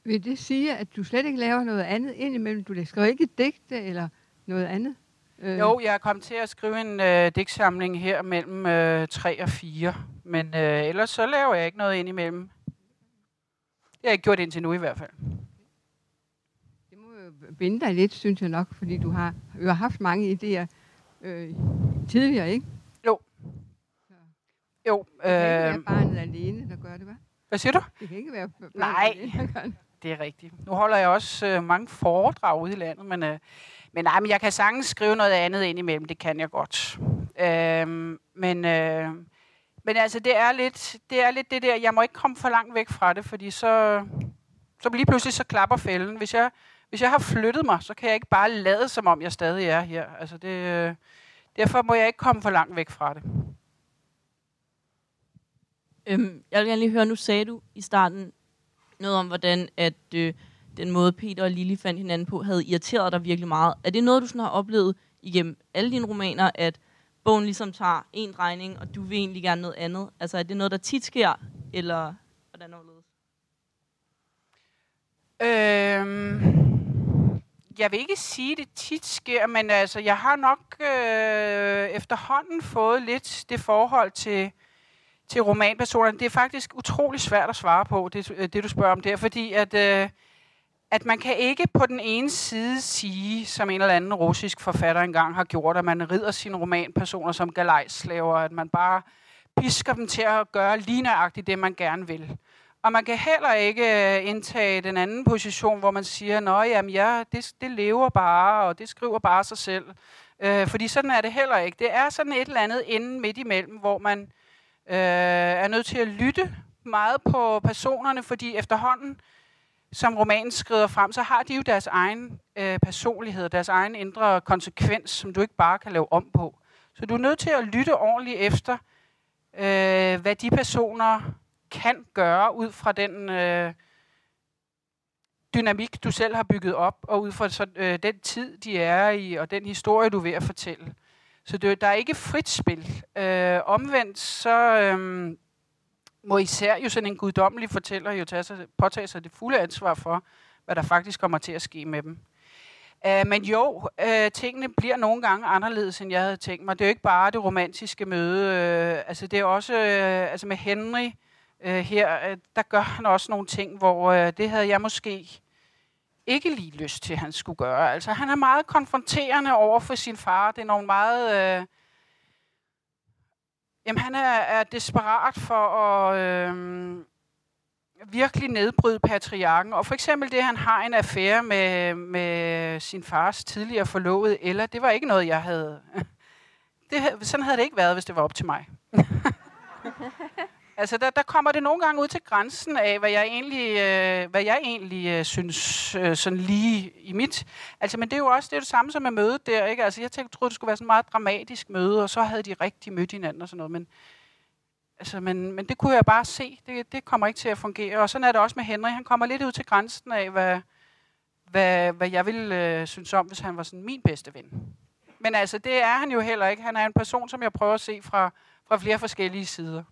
Vil det sige, at du slet ikke laver noget andet indimellem? Du skriver ikke digte eller noget andet? Øh, Jo, jeg er kommet til at skrive en øh, digtsamling her mellem øh, 3 og 4. Men øh, ellers så laver jeg ikke noget ind imellem. Det har jeg ikke gjort indtil nu i hvert fald. Det må jo binde dig lidt, synes jeg nok, fordi du har jo har haft mange idéer øh, tidligere, ikke? Jo, Det kan ikke være øh, barnet alene, der gør det, hva'? hvad siger du? Det kan ikke være barnet Nej. alene, der gør det. Det er rigtigt. Nu holder jeg også øh, mange foredrag ude i landet, men, øh, men, nej, men jeg kan sagtens skrive noget andet ind imellem. Det kan jeg godt. Øh, men, øh, men altså, det er, lidt, det er lidt det der, jeg må ikke komme for langt væk fra det, fordi så, så lige pludselig så klapper fælden. Hvis jeg, hvis jeg har flyttet mig, så kan jeg ikke bare lade, som om jeg stadig er her. Altså, det, øh, derfor må jeg ikke komme for langt væk fra det. Øhm, jeg vil gerne lige høre, nu sagde du i starten noget om, hvordan at øh, den måde Peter og Lili fandt hinanden på, havde irriteret dig virkelig meget. Er det noget, du sådan har oplevet igennem alle dine romaner, at bogen ligesom tager en drejning, og du vil egentlig gerne noget andet? Altså er det noget, der tit sker, eller hvordan overledes? Øhm, jeg vil ikke sige, at det tit sker, men altså, jeg har nok øh, efterhånden fået lidt det forhold til, til romanpersonerne. Det er faktisk utrolig svært at svare på, det, øh, det du spørger om der, fordi at, øh, at man kan ikke på den ene side sige, som en eller anden russisk forfatter engang har gjort, at man rider sine romanpersoner som galejslaver, at man bare pisker dem til at gøre lige nøjagtigt det, man gerne vil. Og man kan heller ikke øh, indtage den anden position, hvor man siger, at jamen, ja, det, det lever bare, og det skriver bare sig selv. Øh, fordi sådan er det heller ikke. Det er sådan et eller andet inden midt imellem, hvor man øh, er nødt til at lytte meget på personerne, fordi efterhånden, som romanen skrider frem, så har de jo deres egen øh, personlighed, deres egen indre konsekvens, som du ikke bare kan lave om på. Så du er nødt til at lytte ordentligt efter, øh, hvad de personer kan gøre ud fra den øh, dynamik, du selv har bygget op, og ud fra så, øh, den tid, de er i, og den historie, du er ved at fortælle. Så det, der er ikke frit spil. Øh, omvendt så øh, må især jo sådan en guddommelig fortæller jo tage sig, påtage sig det fulde ansvar for, hvad der faktisk kommer til at ske med dem. Uh, men jo, uh, tingene bliver nogle gange anderledes, end jeg havde tænkt mig. Det er jo ikke bare det romantiske møde. Uh, altså det er også uh, altså med Henry øh, her, øh, der gør han også nogle ting, hvor øh, det havde jeg måske ikke lige lyst til, at han skulle gøre. Altså han er meget konfronterende over for sin far. Det er nogle meget... Øh, jamen han er, er desperat for at... øh, virkelig nedbryde patriarken. Og for eksempel det, han har en affære med, med sin fars tidligere forlovede, eller det var ikke noget, jeg havde... *laughs* Det, sådan havde det ikke været, hvis det var op til mig. *laughs* altså, der, der kommer det nogle gange ud til grænsen af, hvad jeg egentlig, øh, hvad jeg egentlig øh, synes øh, sådan lige i mit... Altså, men det er jo også det, er det samme som med mødet der, ikke? Altså, jeg tænkte, troede, det skulle være sådan et meget dramatisk møde, og så havde de rigtig mødt hinanden og sådan noget, men Altså, men, men det kunne jeg bare se. Det, det kommer ikke til at fungere. Og sådan er det også med Henry. Han kommer lidt ud til grænsen af, hvad, hvad, hvad jeg ville øh, synes om, hvis han var sådan min bedste ven. Men altså, det er han jo heller ikke. Han er en person, som jeg prøver at se fra, fra flere forskellige sider.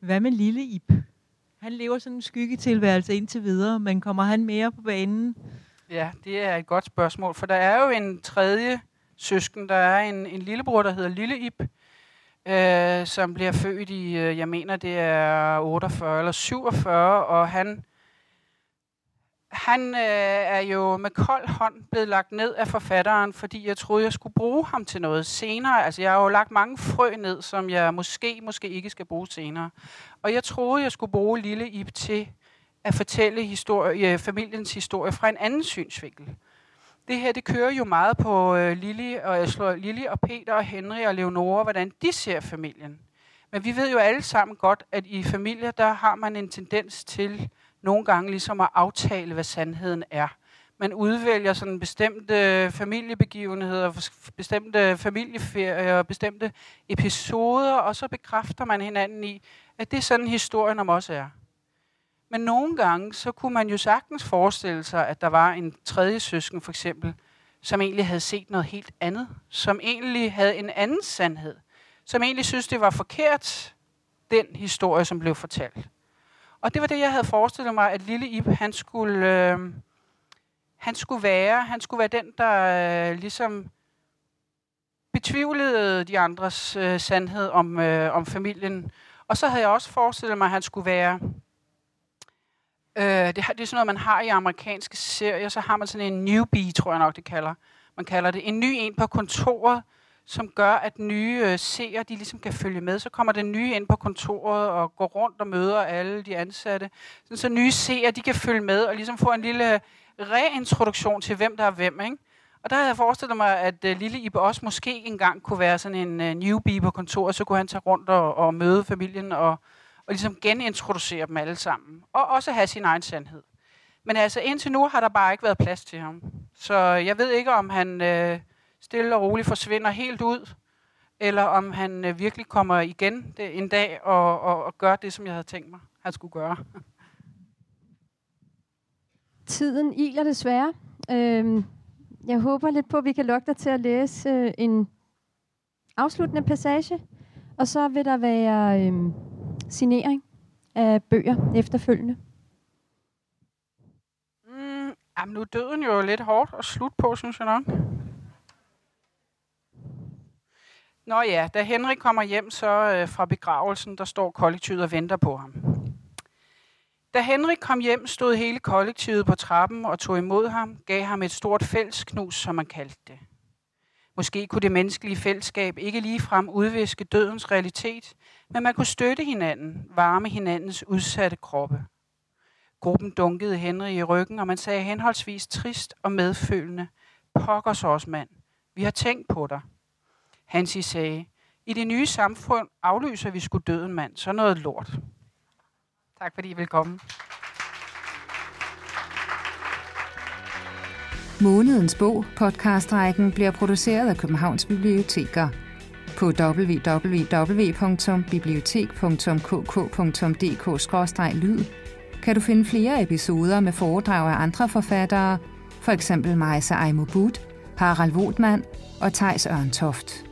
Hvad med Lille Ip? Han lever sådan en skyggetilværelse indtil videre, men kommer han mere på banen? Ja, det er et godt spørgsmål, for der er jo en tredje søsken. Der er en, en lillebror, der hedder Lille Ip, øh, som bliver født i, øh, jeg mener, det er 48 eller 47, og han han øh, er jo med kold hånd blevet lagt ned af forfatteren, fordi jeg troede, jeg skulle bruge ham til noget senere. Altså, jeg har jo lagt mange frø ned, som jeg måske, måske ikke skal bruge senere. Og jeg troede, jeg skulle bruge Lille Ip til at fortælle historie, øh, familiens historie fra en anden synsvinkel. Det her, det kører jo meget på øh, Lili, og jeg slår Lili og Peter og Henry og Leonora, hvordan de ser familien. Men vi ved jo alle sammen godt, at i familier, der har man en tendens til nogle gange ligesom at aftale, hvad sandheden er. Man udvælger sådan bestemte familiebegivenheder, bestemte familieferier, bestemte episoder, og så bekræfter man hinanden i, at det er sådan historien om os er. Men nogle gange, så kunne man jo sagtens forestille sig, at der var en tredje søsken for eksempel, som egentlig havde set noget helt andet, som egentlig havde en anden sandhed, som egentlig synes, det var forkert, den historie, som blev fortalt. Og det var det, jeg havde forestillet mig, at lille Ib, han skulle, øh, han skulle være. Han skulle være den, der øh, ligesom betvivlede de andres øh, sandhed om, øh, om familien. Og så havde jeg også forestillet mig, at han skulle være... Øh, det, det er sådan noget, man har i amerikanske serier. Så har man sådan en newbie, tror jeg nok, det kalder. Man kalder det en ny en på kontoret, som gør, at nye øh, seere de ligesom kan følge med. Så kommer den nye ind på kontoret og går rundt og møder alle de ansatte. Sådan, så nye seere de kan følge med og ligesom få en lille øh, reintroduktion til, hvem der er hvem. Ikke? Og der havde jeg forestillet mig, at øh, lille Ibe også måske engang kunne være sådan en øh, newbie på kontoret, så kunne han tage rundt og, og møde familien og, og ligesom genintroducere dem alle sammen. Og også have sin egen sandhed. Men altså indtil nu har der bare ikke været plads til ham. Så jeg ved ikke, om han... Øh, stille og roligt forsvinder helt ud, eller om han øh, virkelig kommer igen det, en dag og, og, og gør det, som jeg havde tænkt mig, han skulle gøre. *laughs* Tiden iler desværre. Øhm, jeg håber lidt på, at vi kan lokke dig til at læse øh, en afsluttende passage, og så vil der være øh, signering af bøger efterfølgende. Mm, jamen, nu er døden jo lidt hårdt at slutte på, synes jeg nok. Nå ja, da Henrik kommer hjem så øh, fra begravelsen, der står kollektivet og venter på ham. Da Henrik kom hjem, stod hele kollektivet på trappen og tog imod ham, gav ham et stort fællesknus, som man kaldte det. Måske kunne det menneskelige fællesskab ikke ligefrem udviske dødens realitet, men man kunne støtte hinanden, varme hinandens udsatte kroppe. Gruppen dunkede Henrik i ryggen, og man sagde henholdsvis trist og medfølende, pokkers os mand, vi har tænkt på dig. Hansi sagde, i det nye samfund afløser vi sgu døden mand, så noget lort. Tak fordi I vil komme. Månedens bog, podcastrækken, bliver produceret af Københavns Biblioteker. På www.bibliotek.kk.dk-lyd kan du finde flere episoder med foredrag af andre forfattere, for eksempel Majsa Aimobut, Harald Wotman og Tejs Ørntoft.